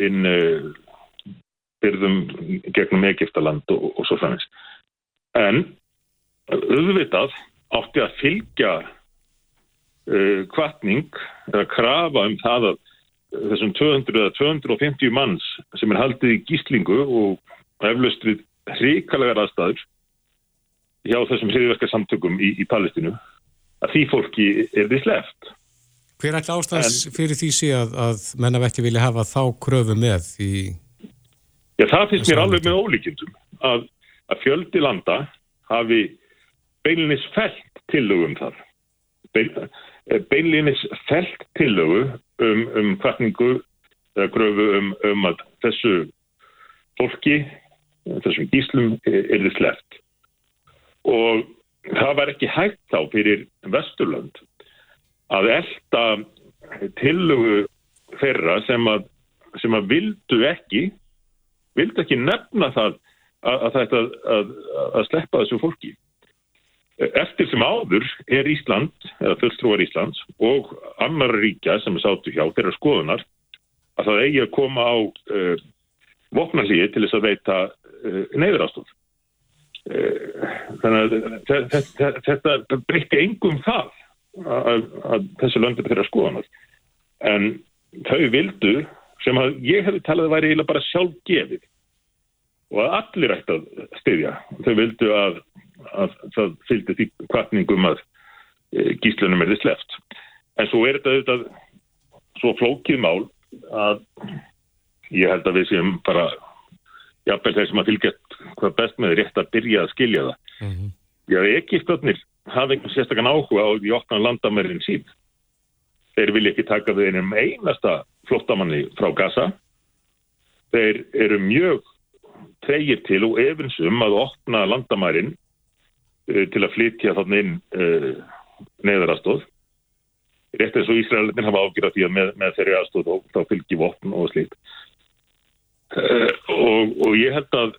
H: inn uh, byrðum gegnum Egiptaland og, og svo fannins. En auðvitað átti að fylgja uh, kvartning eða krafa um það að þessum 200 eða 250 manns sem er haldið í gíslingu og eflaust við hrikalegar aðstæður hjá þessum hriðverka samtökum í, í Palestinu að því fólki er því sleft.
C: Hver er alltaf ástæðs fyrir því sé að, að menna vekki vilja hafa þá kröfu með í...
H: Já, það finnst mér alveg með ólíkjumtum að, að fjöldi landa hafi beinlinis felt tillögu um það. Bein, eh, beinlinis felt tillögu um, um kvartningu eða kröfu um, um að þessu fólki þessum gíslum er þið sleft og það var ekki hægt þá fyrir Vesturland að elda tillögu þeirra sem að, sem að vildu ekki vildu ekki nefna það að, að að, að sleppa þessu fólki. Eftir sem áður er Ísland eða fulltrúar Íslands og annar ríkja sem er sátu hjá þeirra skoðunar að það eigi að koma á uh, vopnarlíði til þess að veita uh, neyðurástóð. Uh, þannig að þetta, þetta breytti engum það að, að þessu löndum þeirra skoðanar. En þau vildu, sem að ég hefði talað að væri eiginlega bara sjálf gefið og að allir ætti að styðja. Þau vildu að, að það fylgdi því kvartningum að uh, gíslunum er þið sleft. En svo er þetta auðvitað svo flókið mál að ég held að við séum bara jafnveg þeir sem að fylgjast hvað best með rétt að byrja að skilja það. Mm -hmm. Já, Egiptarnir hafa einhvern sérstakann áhuga á því oknan landamærin sín. Þeir vilja ekki taka við einum einasta flottamanni frá Gaza. Þeir eru mjög treyir til og efinsum að opna landamærin uh, til að flytja þannig inn uh, neðarastóð. Rétt eins og Ísraelitin hafa ágjörðað því að með, með þeirri aðstóð þá, fylgji vopn og slíkt. Uh, og, og ég held að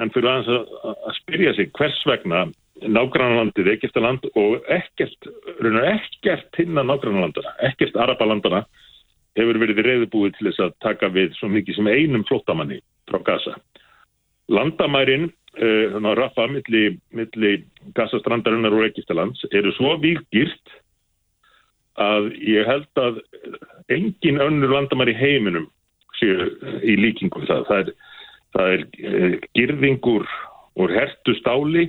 H: en fyrir aðeins að, að spyrja sig hvers vegna nágrannlandið Egiptaland og ekkert, ekkert hinna nágrannlandana, ekkert Arabalandana hefur verið reyðbúið til þess að taka við svo mikið sem einum flottamanni frá Gaza. Landamærin, uh, þannig að rappa milli, milli Gaza-strandarinnar og Egiptalands eru svo vilgirt að ég held að engin önnur landamæri heiminum séu í líkingum það. Það er, það er uh, girðingur og hertu stáli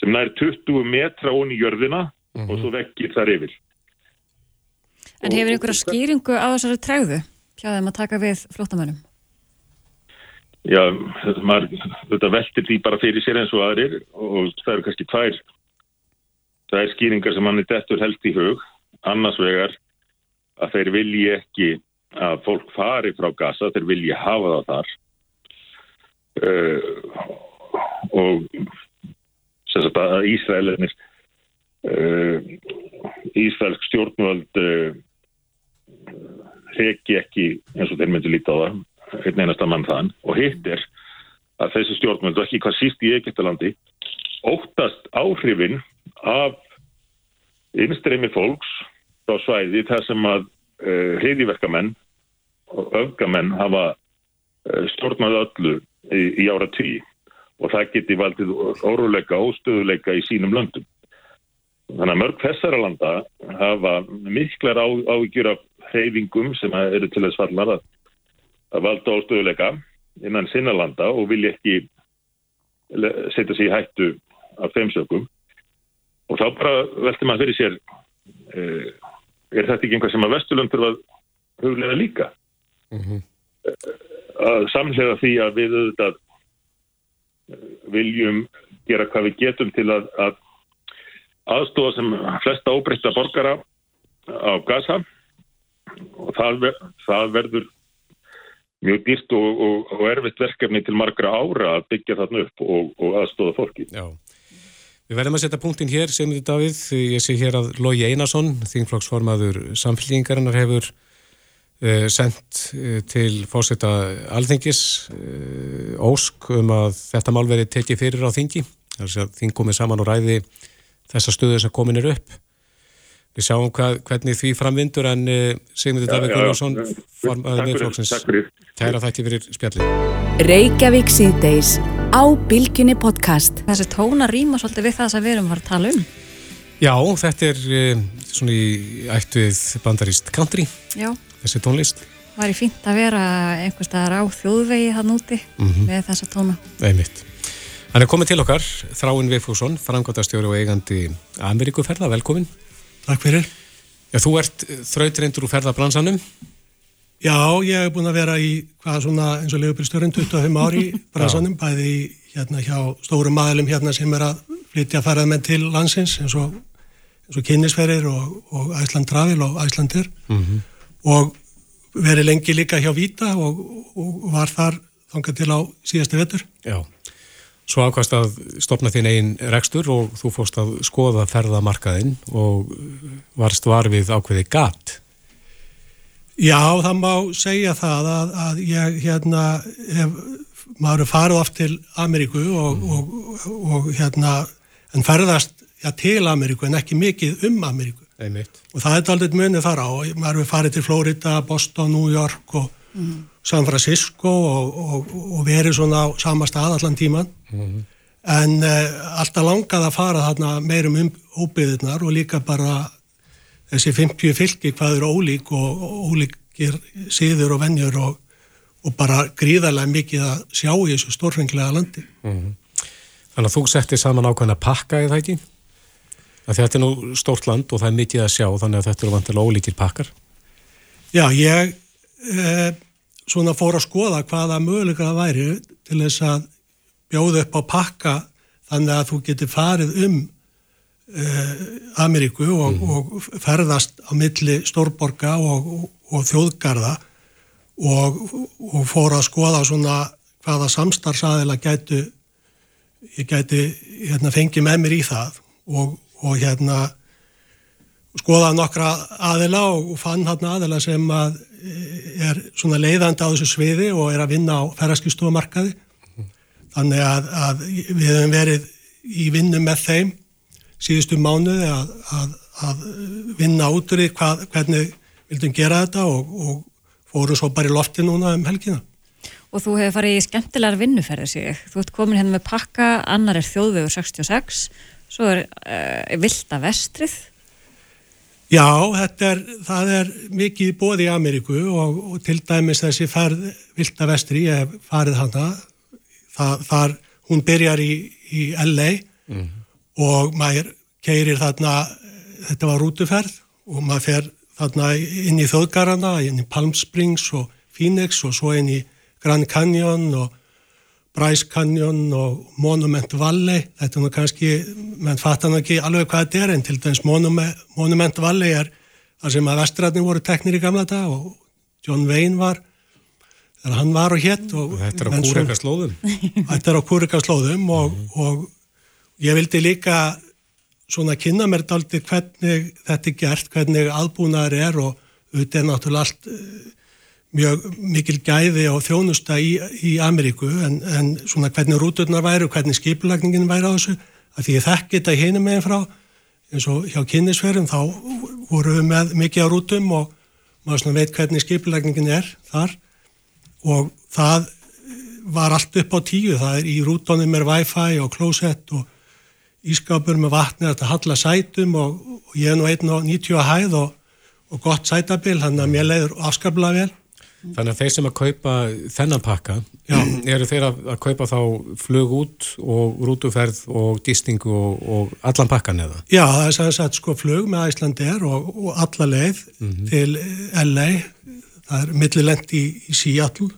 H: sem nær 20 metra ón í jörðina mm -hmm. og svo vekkir þar yfir.
B: En hefur einhverja skýringu á þessari træðu hjá þeim að taka við flótamönnum?
H: Já, maður, þetta veltir því bara fyrir sér eins og aðrir og það eru kannski tvær það er skýringar sem manni dettur helst í hug annars vegar að þeir vilji ekki að fólk fari frá gasa, þeir vilji hafa það þar. Uh, og sérstaklega að Ísraelinir uh, Ísraelsk stjórnvöld uh, reki ekki eins og þeir myndi líta á það einn einasta mann þann og hitt er að þessi stjórnvöld og ekki hvað síst í Egiptalandi óttast áhrifin af innstreymi fólks á svæði þar sem að uh, hriðiverkamenn öfgamenn hafa uh, stjórnað öllu í, í ára tí og það geti valdið óruleika og stöðuleika í sínum löndum. Þannig að mörg þessara landa hafa miklar á, ávíkjur af hreyfingum sem eru til þess fallar að, að valda ástöðuleika innan sinna landa og vilja ekki setja sér í hættu af þeim sökum. Og þá bara veldur maður fyrir sér eh, er þetta ekki einhvað sem að Vesturlund þurfa að huglega líka mm -hmm. að samlega því að við auðvitað viljum gera hvað við getum til að, að aðstofa sem flesta óbreytta borgara á Gaza og það, það verður mjög dýrt og, og, og erfitt verkefni til margra ára að byggja þarna upp og, og aðstofa fólki.
C: Já. Við verðum að setja punktin hér, sem þið Davíð, ég sé hér að Lógi Einarsson, þingflokksformaður samfélgingarinnar hefur sendt uh, til fósita alþingis uh, ósk um að þetta mál veri tekið fyrir á þingi, þess að þing komið saman og ræði þessa stöðu sem komin er upp. Við sjáum hvað, hvernig því framvindur en Sigmundur Davíð Gunnarsson formaður miðflokksins tæra þætti fyrir spjallið.
A: Reykjavík síðdeis á Bilginni podcast.
B: Þessi tóna rýma svolítið við það sem við erum að tala um.
C: Já, þetta er svona í ætt við bandaríst country,
B: Já,
C: þessi tónlist.
B: væri fínt að vera einhvers staðar á þjóðvegi hann úti
C: Mhm.
B: með þessa tóna.
C: Einmitt. Hann er komið til okkar, Þráinn Veifússon, frangotastjóri og eigandi Ameríkuferða, velkomin.
I: Takk fyrir.
C: Já, þú ert þrautreindur úr ferðabransanum.
I: Já, ég hef búin að vera í hvað svona eins og leifubílstjórin 25 ári í bransanum, bæði í, hérna hjá stórum maðalum hérna sem er að flytja ferðamenn til landsins eins og, eins og kynnisferðir og, og Æsland Travel og Æslandir
C: Mhm.
I: Og verið lengi líka hjá Víta og, og var þar þangað til á síðasta vetur.
C: Já. Svo ákvæmst að stopna þín einn rekstur og þú fórst að skoða ferðamarkaðinn og varst var við ákveði gat.
I: Já, það má segja það að, að ég hérna hef, maður farið oft til Ameríku og, og, og hérna en ferðast já, til Ameríku en ekki mikið um Ameríku
C: Einmitt.
I: og það er aldrei munið þar á maður er farið til Florida, Boston, New York og San Francisco og, og, og verið svona á sama stað allan tíman en uh, alltaf langað að fara þarna meirum um óbyðirnar og líka bara þessi 50 fylki hvað eru ólík og og ólíkir siður og venjur og, og bara gríðarlega mikið að sjá í þessu stórfengilega landi.
C: Þannig að þú settir saman ákveðna pakka í það ekki? Þetta er nú stórt land og það er mikið að sjá þannig að þetta eru vantilega ólíkir pakkar.
I: Já, ég eh, svona fór að skoða hvaða möguleika það væri til þess að bjóða upp á pakka þannig að þú getur farið um eh, Ameríku og, og ferðast á milli stórborga og, og, og þjóðgarða og, og fór að skoða svona hvaða samstarfsaðila gætu ég gæti hérna, fengið með mér í það og, og hérna skoða nokkra aðila og fann hann aðila sem að eh, er svona leiðandi á þessu sviði og er að vinna á ferðarskistofumarkaði. Þannig að, að við hefum verið í vinnu með þeim síðustu mánuði að, að, að vinna út úr því hvað, hvernig vildum gera þetta og, og fórum svo bara í lofti núna um helgina.
B: Og þú hefur farið í skemmtilegar vinnuferðir sig. Þú ert komin hérna með pakka, annar er þjóðvegur 66, svo er uh, Vilda Vestrið.
I: Já, er, það er mikið bóð í Ameríku og, og til dæmis þessi ferð Vilda Vestri, ég hef farið hana, það, þar hún byrjar í, í LA mm. og maður keirir þarna, þetta var rútuferð og maður fer þarna inn í þjóðgarana, inn í Palm Springs og Phoenix og svo inn í Grand Canyon og Bryce Canyon og Monument Valley. Þetta er nú kannski, menn fattan ekki alveg hvað þetta er en til dæmis Monument, Monument Valley er það sem að vestræðin voru teknir í gamla dag og John Wayne var þegar hann var og hétt.
C: Og, þetta er á kúrikaslóðum.
I: Þetta er á kúrikaslóðum og, mm. og ég vildi líka svona kynna mér daldi hvernig þetta er gert, hvernig aðbúnaður er og auðvitað náttúrulega allt uh, mjög mikil gæði og þjónusta í, í Ameríku en, en svona hvernig rúturnar væri og hvernig skiplagningin væri á þessu að því ég þekk þetta hínum meginn frá eins og hjá kynnisverðum þá voru við með mikið á rútum og maður svona veit hvernig skiplagningin er þar og það var allt upp á tíu, það er í rútonum er wifi og closet og ískapur með vatni að halla sætum og, og ég er nú einn og 90 að hæð og, og gott sætabil, þannig að mér leiður afskaplega vel.
C: Þannig að þeir sem að kaupa þennan pakka, Já. eru þeir að, að kaupa þá flög út og rútuferð og distingu og, og allan pakkan eða?
I: Já, það er sæðis að sko flög með Æslander og alla leið mm -hmm. til LA, það er millilend í, í Seattle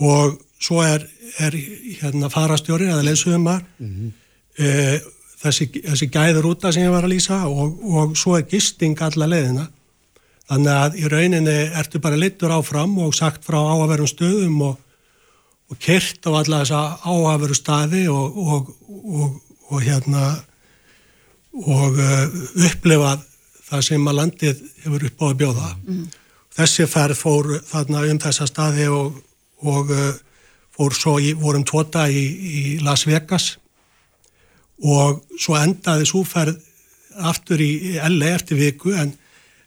I: og svo er, er hérna farastjóri eða leðsögumar mm -hmm. e, þessi, þessi gæður úta sem ég var að lýsa og, og svo er gisting alla leiðina þannig að í rauninni ertu bara littur áfram og sagt frá áhaverum stöðum og, og kert á alla þessa áhaveru staði og, og hérna og uh, upplifa það sem að landið hefur upp á að bjóða mm. þessi ferð fór þarna um þessa staði og uh, fór svo í, vorum tóta í, í Las Vegas og svo endaði súferð aftur í LA eftir viku en,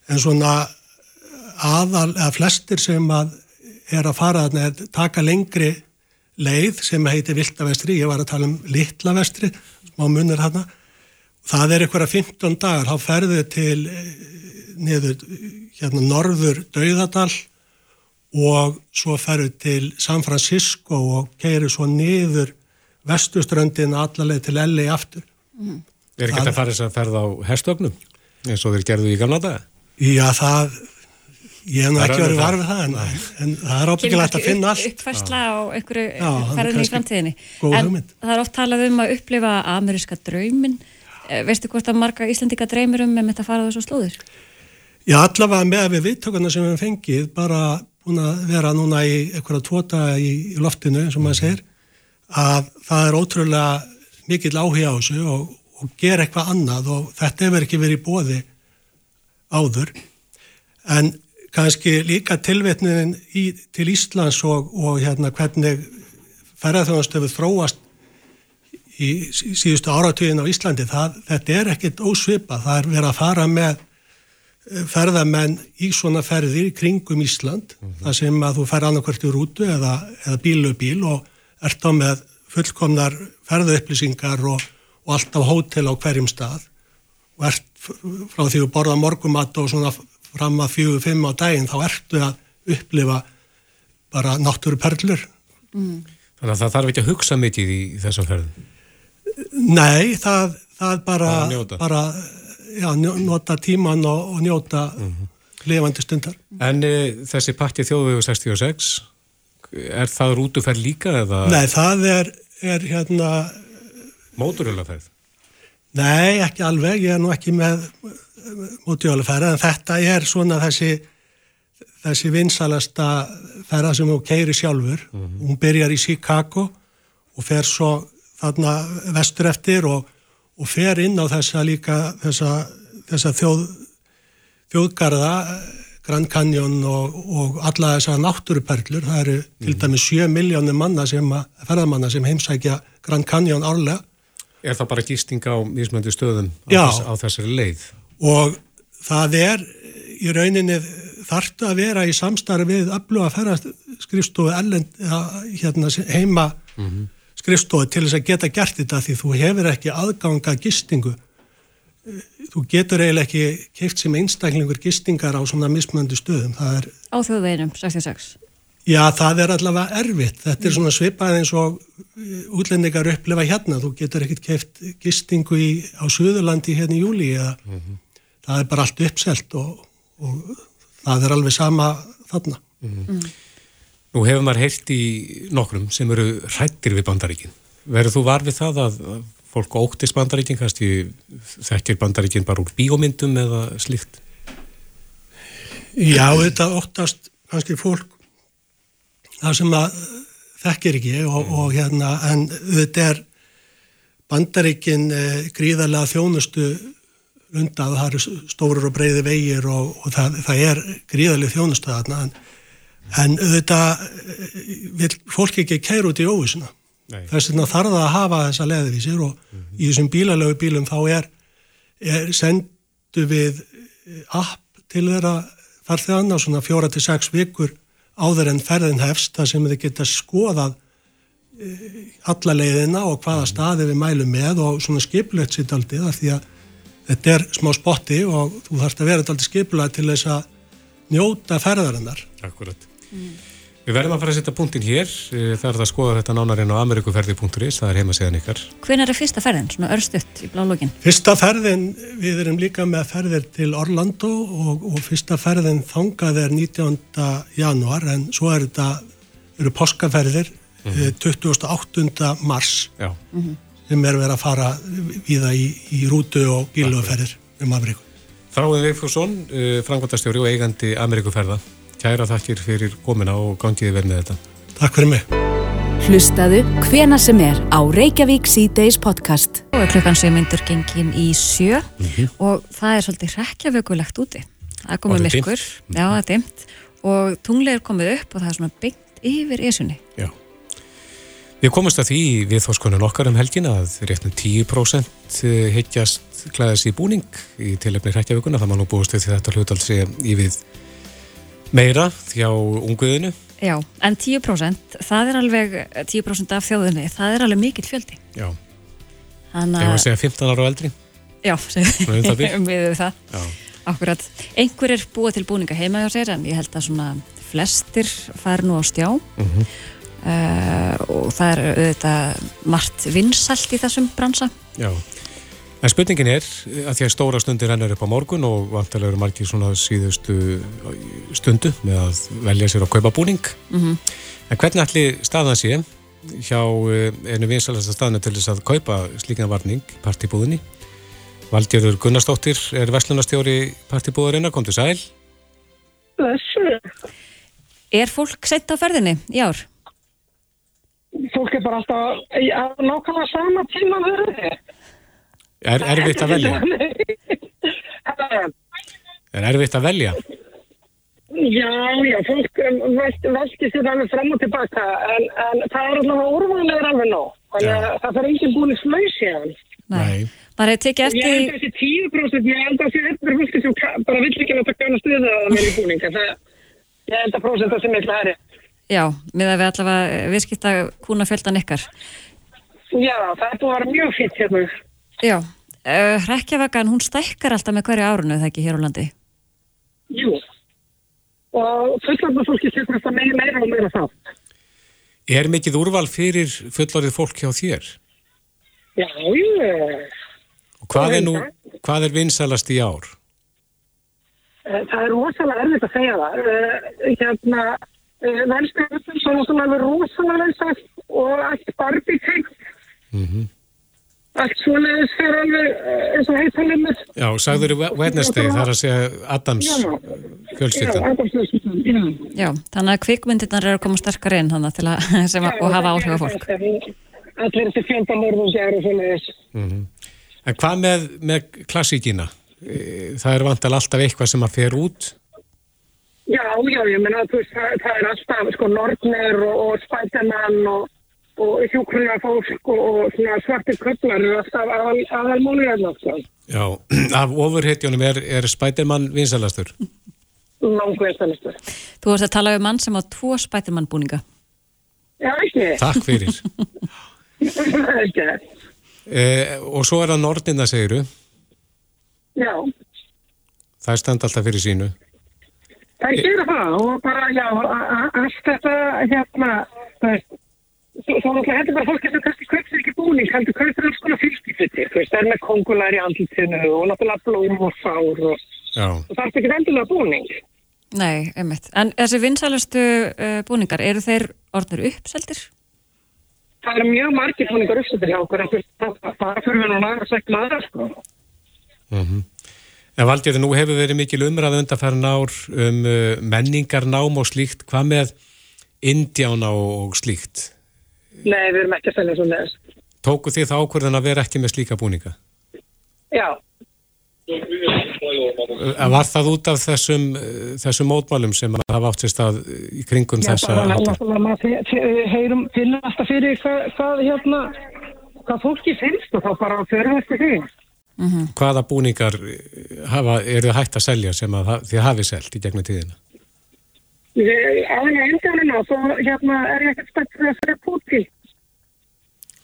I: en svona aðal, eða flestir sem að er að fara er taka lengri leið sem heitir Viltavestri, ég var að tala um Littlavestri, smá munir þarna það er eitthvað 15 dagar, þá ferðu til eh, niður hérna norður Dauðadal og svo ferðu til San Francisco og keirir svo niður vestuströndin allaveg til LA aftur.
C: Mm. Er ekki þetta að fara þess að ferða á herstögnum eins og þeir gerðu í gamla daga?
I: Já, það, ég hef nú ekki verið varfið það, en, en það er ábyggilegt að finna allt.
B: Kemur ekki uppfærsla á einhverju ferðinni í framtíðinni. En það er oft talað um að upplifa ameríska draumin. Eh, veistu hvort að marga Íslandika dreymir um með þetta að fara þessu slóður?
I: Já, allavega með við vittökuna sem við fengið, bara búin að vera núna í einhverja tóta í, í loftinu, eins og maður segir, að það er ótrúlega mikill áhuga á þessu og, og gera eitthvað annað og þetta hefur ekki verið bóði áður en kannski líka tilvetnin í, til Íslands og, og hérna hvernig ferðarþjóðanstöfu þróast í síðustu áratugin á Íslandi, það, þetta er ekkit ósvipa, það er verið að fara með eh, ferðamenn í svona ferðir kringum Ísland, mm -hmm. þar sem að þú fer annarkvært í rútu eða, eða bílu bíl og ert á með fullkomnar ferðaupplýsingar og, og allt á hótel á hverjum stað og ert frá því að borða morgumatt og svona fram að fjögur, fimm á daginn þá ertu að upplifa bara náttúru perlur.
C: Mm. Þannig að það þarf ekki að hugsa mikið í þessum ferðum?
I: Nei, það, það bara, bara já, nota tíman og, og njóta mm -hmm. levandi stundar.
C: En e, þessi pakki þjóðvegu 66 er það rútuferð líka eða?
I: Nei, það er, er hérna...
C: Móturhjólaferð?
I: Nei, ekki alveg, ég er nú ekki með móturhjólaferð, en þetta er svona þessi, þessi vinsalasta ferða sem hún keiri sjálfur. Mm -hmm. Hún byrjar í Chicago og fer svo þarna vestur eftir og, og fer inn á þessa líka, þessa, þessa þjóð, þjóðgarða Grand Canyon og, og alla þessar náttúruperlur, það eru mm. til dæmi 7 miljónir manna sem, ferðamanna sem heimsækja Grand Canyon árlega
C: Er það bara gisting á mismöndi stöðum á,
I: Já.
C: þess, á þessari leið?
I: og það er í rauninni þarftu að vera í samstarfi við öfluga ferðaskrifstofu ellend, ja, hérna, heima skrifstofu til þess að geta gert þetta því þú hefur ekki aðganga gistingu þú getur eiginlega ekki keift sem einstaklingur gistingar á svona mismöndi stöðum það er,
B: Á þjóðveginum 66.
I: já það er allavega erfitt. Þetta er svona svipað eins og eh, útlendingar upplifa hérna. Þú getur ekkert keift gistingu í, á Suðurlandi hérna í júli eða það er bara allt uppselt og, og það er alveg sama þarna.
C: Nú hefur maður heyrt í nokkrum sem eru hrættir við bandaríkin. Verður þú var við það að að fólk óttist bandaríkin, kannski þekkir bandaríkin bara úr bíómyndum eða slíkt?
I: Já, þetta óttast kannski fólk það sem að þekkir ekki og, og hérna, en þetta er bandaríkin eh, gríðarlega þjónustu undað, það eru stórir og breyði vegir og, og það, það er gríðarlega þjónustu þarna en, en þetta vil fólk ekki kæra út í óvísuna þess vegna þarf það að hafa þessa leðvísir og í þessum bílalögu bílum þá er, er sendu við eh, app til þeirra farþegann á svona fjóra til sex vikur áður en ferðin hefst þar sem þið geta skoðað eh, alla leiðina og hvaða staði við mælum með og svona skipulegt sitt aldrei þar því að þetta er smá spotti og þú þarfst að vera aldrei skipulega til þess að njóta ferðarinnar.
C: Akkurat. Við verðum að fara að setja punktin hér. Eh, Það er það að skoða þetta nánar inn á amerikuferði.is, það er heimasíðan ykkar.
B: Hvenær er fyrsta ferðin, svona örstutt í blálógin?
I: Fyrsta ferðin, við erum líka með ferðir til Orlando og, og fyrsta ferðin þangað er 19. januar en svo er þetta, eru páskaferðir mm 28. mars
C: Já.
I: sem er verið að fara víða í, í rútu og bíluferðir um Afríku.
C: Þráin Veifjússon, frangvandastjóri og eigandi Amerikuferða. Kæra þakkir fyrir komina og gangiði vel með þetta.
I: Takk fyrir mig.
A: Hlustaðu hvena sem er á Reykjavík C-Days podcast.
B: Og er klukkan 7 myndur gengin í sjö og það er svolítið hrekkjavökulegt úti. Það komið myrkur, já það er dimmt og tunglið er komið upp og það er svona beint yfir esunni.
C: Já. Við komumst að því í viðþórskonun okkar um helgina að réttum 10% hyggjast klæðast í búning í tilefni hrekkjavíkuna. Það má nú búist við því þetta hlutald sé í við meira þjá unguðinu.
B: Já, en 10% það er alveg 10% af þjóðinni, það er alveg mikill fjöldi.
C: Já.
B: Þannig
C: Þegar við segja 15 ára og eldri.
B: Já,
C: Svona um
B: við það.
C: Já.
B: Akkurat. Einhver er búið til búninga heima hjá sér en ég held að svona flestir fær nú á stjá
C: Mhm.
B: uh, og það er auðvitað margt vinsælt í þessum bransa.
C: Já. En spurningin er að því að stóra stundir hennar upp á morgun og vantilega eru margir svona síðustu stundu með að velja sér að kaupa búning.
B: Mm
C: En hvernig ætli staðan sé hjá eh, einu vinsalasta staðinu til þess að kaupa slíkna varning partibúðinni? Valdjörður Gunnarsdóttir er verslunarstjóri partibúðarinnar, kom til sæl.
J: Þessu,
B: Er fólk sett á ferðinni í ár?
J: fólk er bara alltaf nákvæmlega sama tíma verði.
C: Er erfitt að velja? Er erfitt að velja?
J: Já, já, fólk um, velt, velki sér alveg fram og tilbaka en, en það er allavega úrvæðilegur alveg nóg. Þannig að það fyrir enginn búin í hann.
B: Nei. Bara hefur tekið
J: Ég held
B: eftir,
J: að þessi 10% ég held að þessi eftir fólki sem bara vill ekki láta gana stuða að vera í búninga. Það, ég held að prósenta sem mikla herri.
B: já, með að við allavega viðskipta kúnafjöldan ykkar.
J: Já, það er búin að vera mjög fýtt hérna.
B: Já, uh, hrekkjavagan, hún stækkar alltaf með hverju árunu, það ekki hér á landi?
J: Jú. Og fullanda fólki setur þetta meira, meira og meira það.
C: Er mikið úrval fyrir fullorðið fólk hjá þér?
J: Já, jú.
C: Og hvað er nú, hvað er vinsælast í ár?
J: Eh, Það er rosalega erfitt að segja það. Eh, Hérna, svona svona alveg rosalega vinsælt og allt barbíkeng,
C: Mm
J: allt svona þess fyrir alveg eh, eins og heitalumir.
C: Já, sagður Wednesday, það er að segja Adams fjölskyldan.
J: Adamsfjölskyldan, já.
B: Já, þannig að kvikmyndirnar eru að koma sterkar inn þannig til að, sem að, og hafa áhrif á fólk.
J: Allir þessi fjöndanmörðum sem eru svona þess.
C: Mhm. En hvað með, með klassíkina? Eh, Það er vantal alltaf eitthvað sem að fer út.
J: Já, já, ég menna, þú veist, það, það er alltaf, sko, Nordner og, og Spiderman og, og hjúkrunar fólk og, og svona svartir köplar eru alltaf aðal, múlið sko.
C: Já, af ofurhetjónum er, er Spiderman vinsalastur.
J: Langt vinsalastur.
B: Þú vorst að tala um mann sem á tvo Spiderman búninga.
J: Já, ekki.
C: Takk fyrir.
J: ekki.
C: Eh, og svo er það Nordina, segiru.
J: Já.
C: Það er stand alltaf fyrir sínu.
J: Það er gera það og bara, já, allt þetta hérna, það er Náttúrulega heldur bara fólki sem kannski kaupir ekki búning, heldur kaupir alls konar fylgifiti, þú veist, það er með kongular í andlutinu og náttúrulega blóm og sár og, og það er ekki endilega búning.
B: Nei, einmitt. En þessi vinsælustu uh, búningar, eru þeir orður uppseldir?
J: Það eru mjög margir búningar uppseldir hjá okkur, það fyrir við náttúrulega að segja maður, sko.
C: Mm -hmm. En Valdir, nú hefur verið mikil umræð undarfæra nár um uh, menningarnám og slíkt, hvað með Indjána og slíkt?
J: Nei, við erum ekki að selja svo neðast.
C: Tóku þið það ákvörðan að vera ekki með slíka búninga?
J: Já.
C: Var það út af þessum, þessum mótmálum sem hafa átt sér stað í kringum
J: Já,
C: þessa?
J: Já, bara maður heyrum finnum alltaf fyrir hvað, hvað, hérna, hvað fólki finnst og þá bara fyrir eftir því.
C: Hvaða búningar hafa, eru hægt að selja sem að þið hafið selgt í gegnum tíðina?
J: Aðeins endanina, svo hérna er ég ekkert spennt fyrir að segja Putin.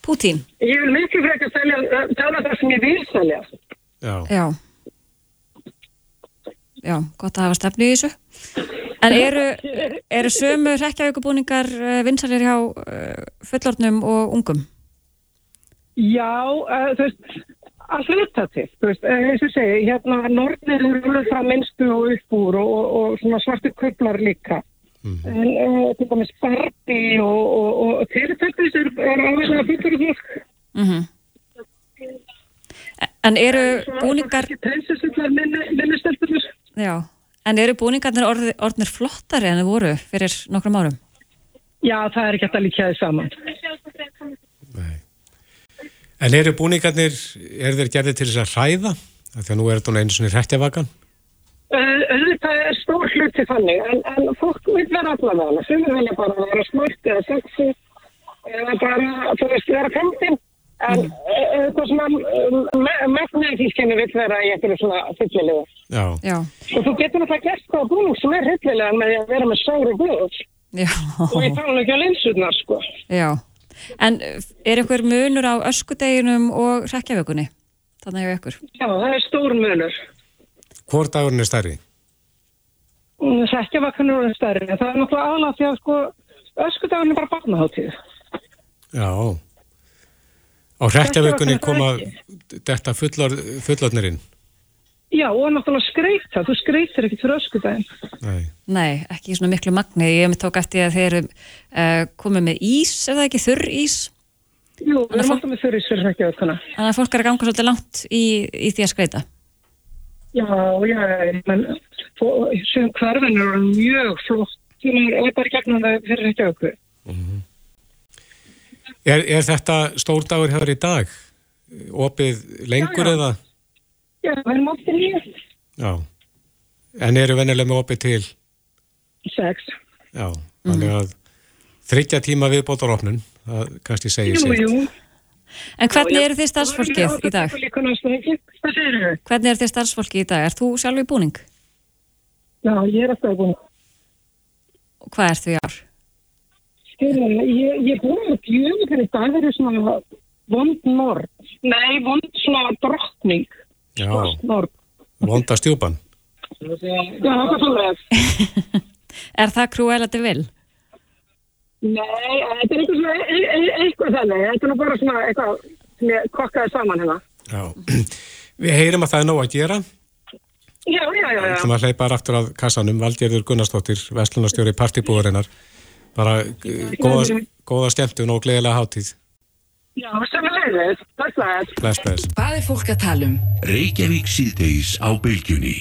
B: Putin?
J: Ég vil miklu að selja, tala það sem ég vil selja.
C: Já.
B: Já. Já, gott að hafa stefni í þessu. En eru, eru sömu rekjavíkubúningar vinsalir hjá fullornum og ungum?
J: Já, uh, þú veist, að hluta til, þú veist, eins og segi, hérna nortnir eru alveg frá minnstu og uppbúr og, og, og svona svartu köplar líka. Mm -hmm. En uh, til dæmis Barbie og, og fyrirtæktis er, er alveg að og fólk.
B: Mm -hmm. En eru búningar... Já, en eru búningarnir orð, orðnir flottari en þau voru fyrir nokkrum árum?
J: Já, það er ekki að líka þið saman.
C: En eru búningarnir, eru þeir gerðið til þess að hræða? Þegar nú er þetta einu svona hrættjavakan?
J: Þetta er stór hluti þannig, en, en fólk vil vera allavega. Sumir vilja bara vera smart eða sexy eða bara, þú veist, vera femtin. En eitthvað svona megnaðískenni vil vera í eitthvað svona fyllilega.
C: Já.
B: Já.
J: Og þú getur náttúrulega gert hvað búning sem er fyllilega með að vera með sári blóð.
B: Já.
J: Og ég tala ekki á linsurnar, sko.
B: Já. En er einhver munur á öskudeginum og rekjavökunni? Þannig að ykkur.
J: Já, það er stór munur.
C: Hvor dagurinn er stærri?
J: Rekjavökunni er stærri. Það er náttúrulega aðlátt því að sko öskudagurinn er bara barnaháttíð.
C: Já. Á rekjavökunni koma þetta fullar, fullarnirinn?
J: Já, og náttúrulega skreita. Þú skreitir ekkert fyrir öskudaginn.
C: Nei.
B: Nei, ekki svona miklu magni. Ég hef mér tók eftir að þeir eru uh, komið með ís, er það ekki þurr ís?
J: Jú, við erum alltaf með þurr ís fyrir rekjavökunna.
B: Þannig að fólk er að ganga svolítið langt í, í því að skreita.
J: Já, já, menn sem hverfin eru mjög flott. Það er bara gegnum það fyrir rekjavöku.
C: Mm -hmm. er, er þetta stór dagur hér í dag? Opið lengur
J: já, já.
C: eða?
J: Já, við erum alltaf nýja.
C: Já. En eru vennilega með opið til?
J: Sex.
C: Já, þannig að þryggja tíma viðbótarofnun, það kannski segir
J: Jú,
C: sér.
J: jú.
B: En hvernig
J: Já,
B: eru þið starfsfólkið í dag? Hvernig er þið starfsfólkið í dag? Er þú sjálf í búning?
J: Já, ég er alltaf búin.
B: Og hvað ert þú í ár?
J: Skilja, ég, ég er búin að bjöðu fyrir dag verið svona vond nord. Nei, vond svona drottning.
C: Já, vonda stjúpan.
J: Já, það er svona.
B: Er það Cruella de Vil?
J: Nei, þetta er eitthvað svona, e e eitthvað þannig. Þetta er nú bara svona eitthvað sem ég kokkaði saman hérna.
C: Já. Við heyrim að það er nóg að gera.
J: Já, já, já, já.
C: Það maður hleypar aftur að kassanum, Valgerður Gunnarsdóttir, Vestlunarstjóri partibúðarinnar. Bara uh, góða, góða skemmtun og gleðilega hátíð.
J: Já, sem er þetta.
C: Bless, bless.
A: Hvað er fólk að tala um?
E: Reykjavík síðdeis á bylgjunni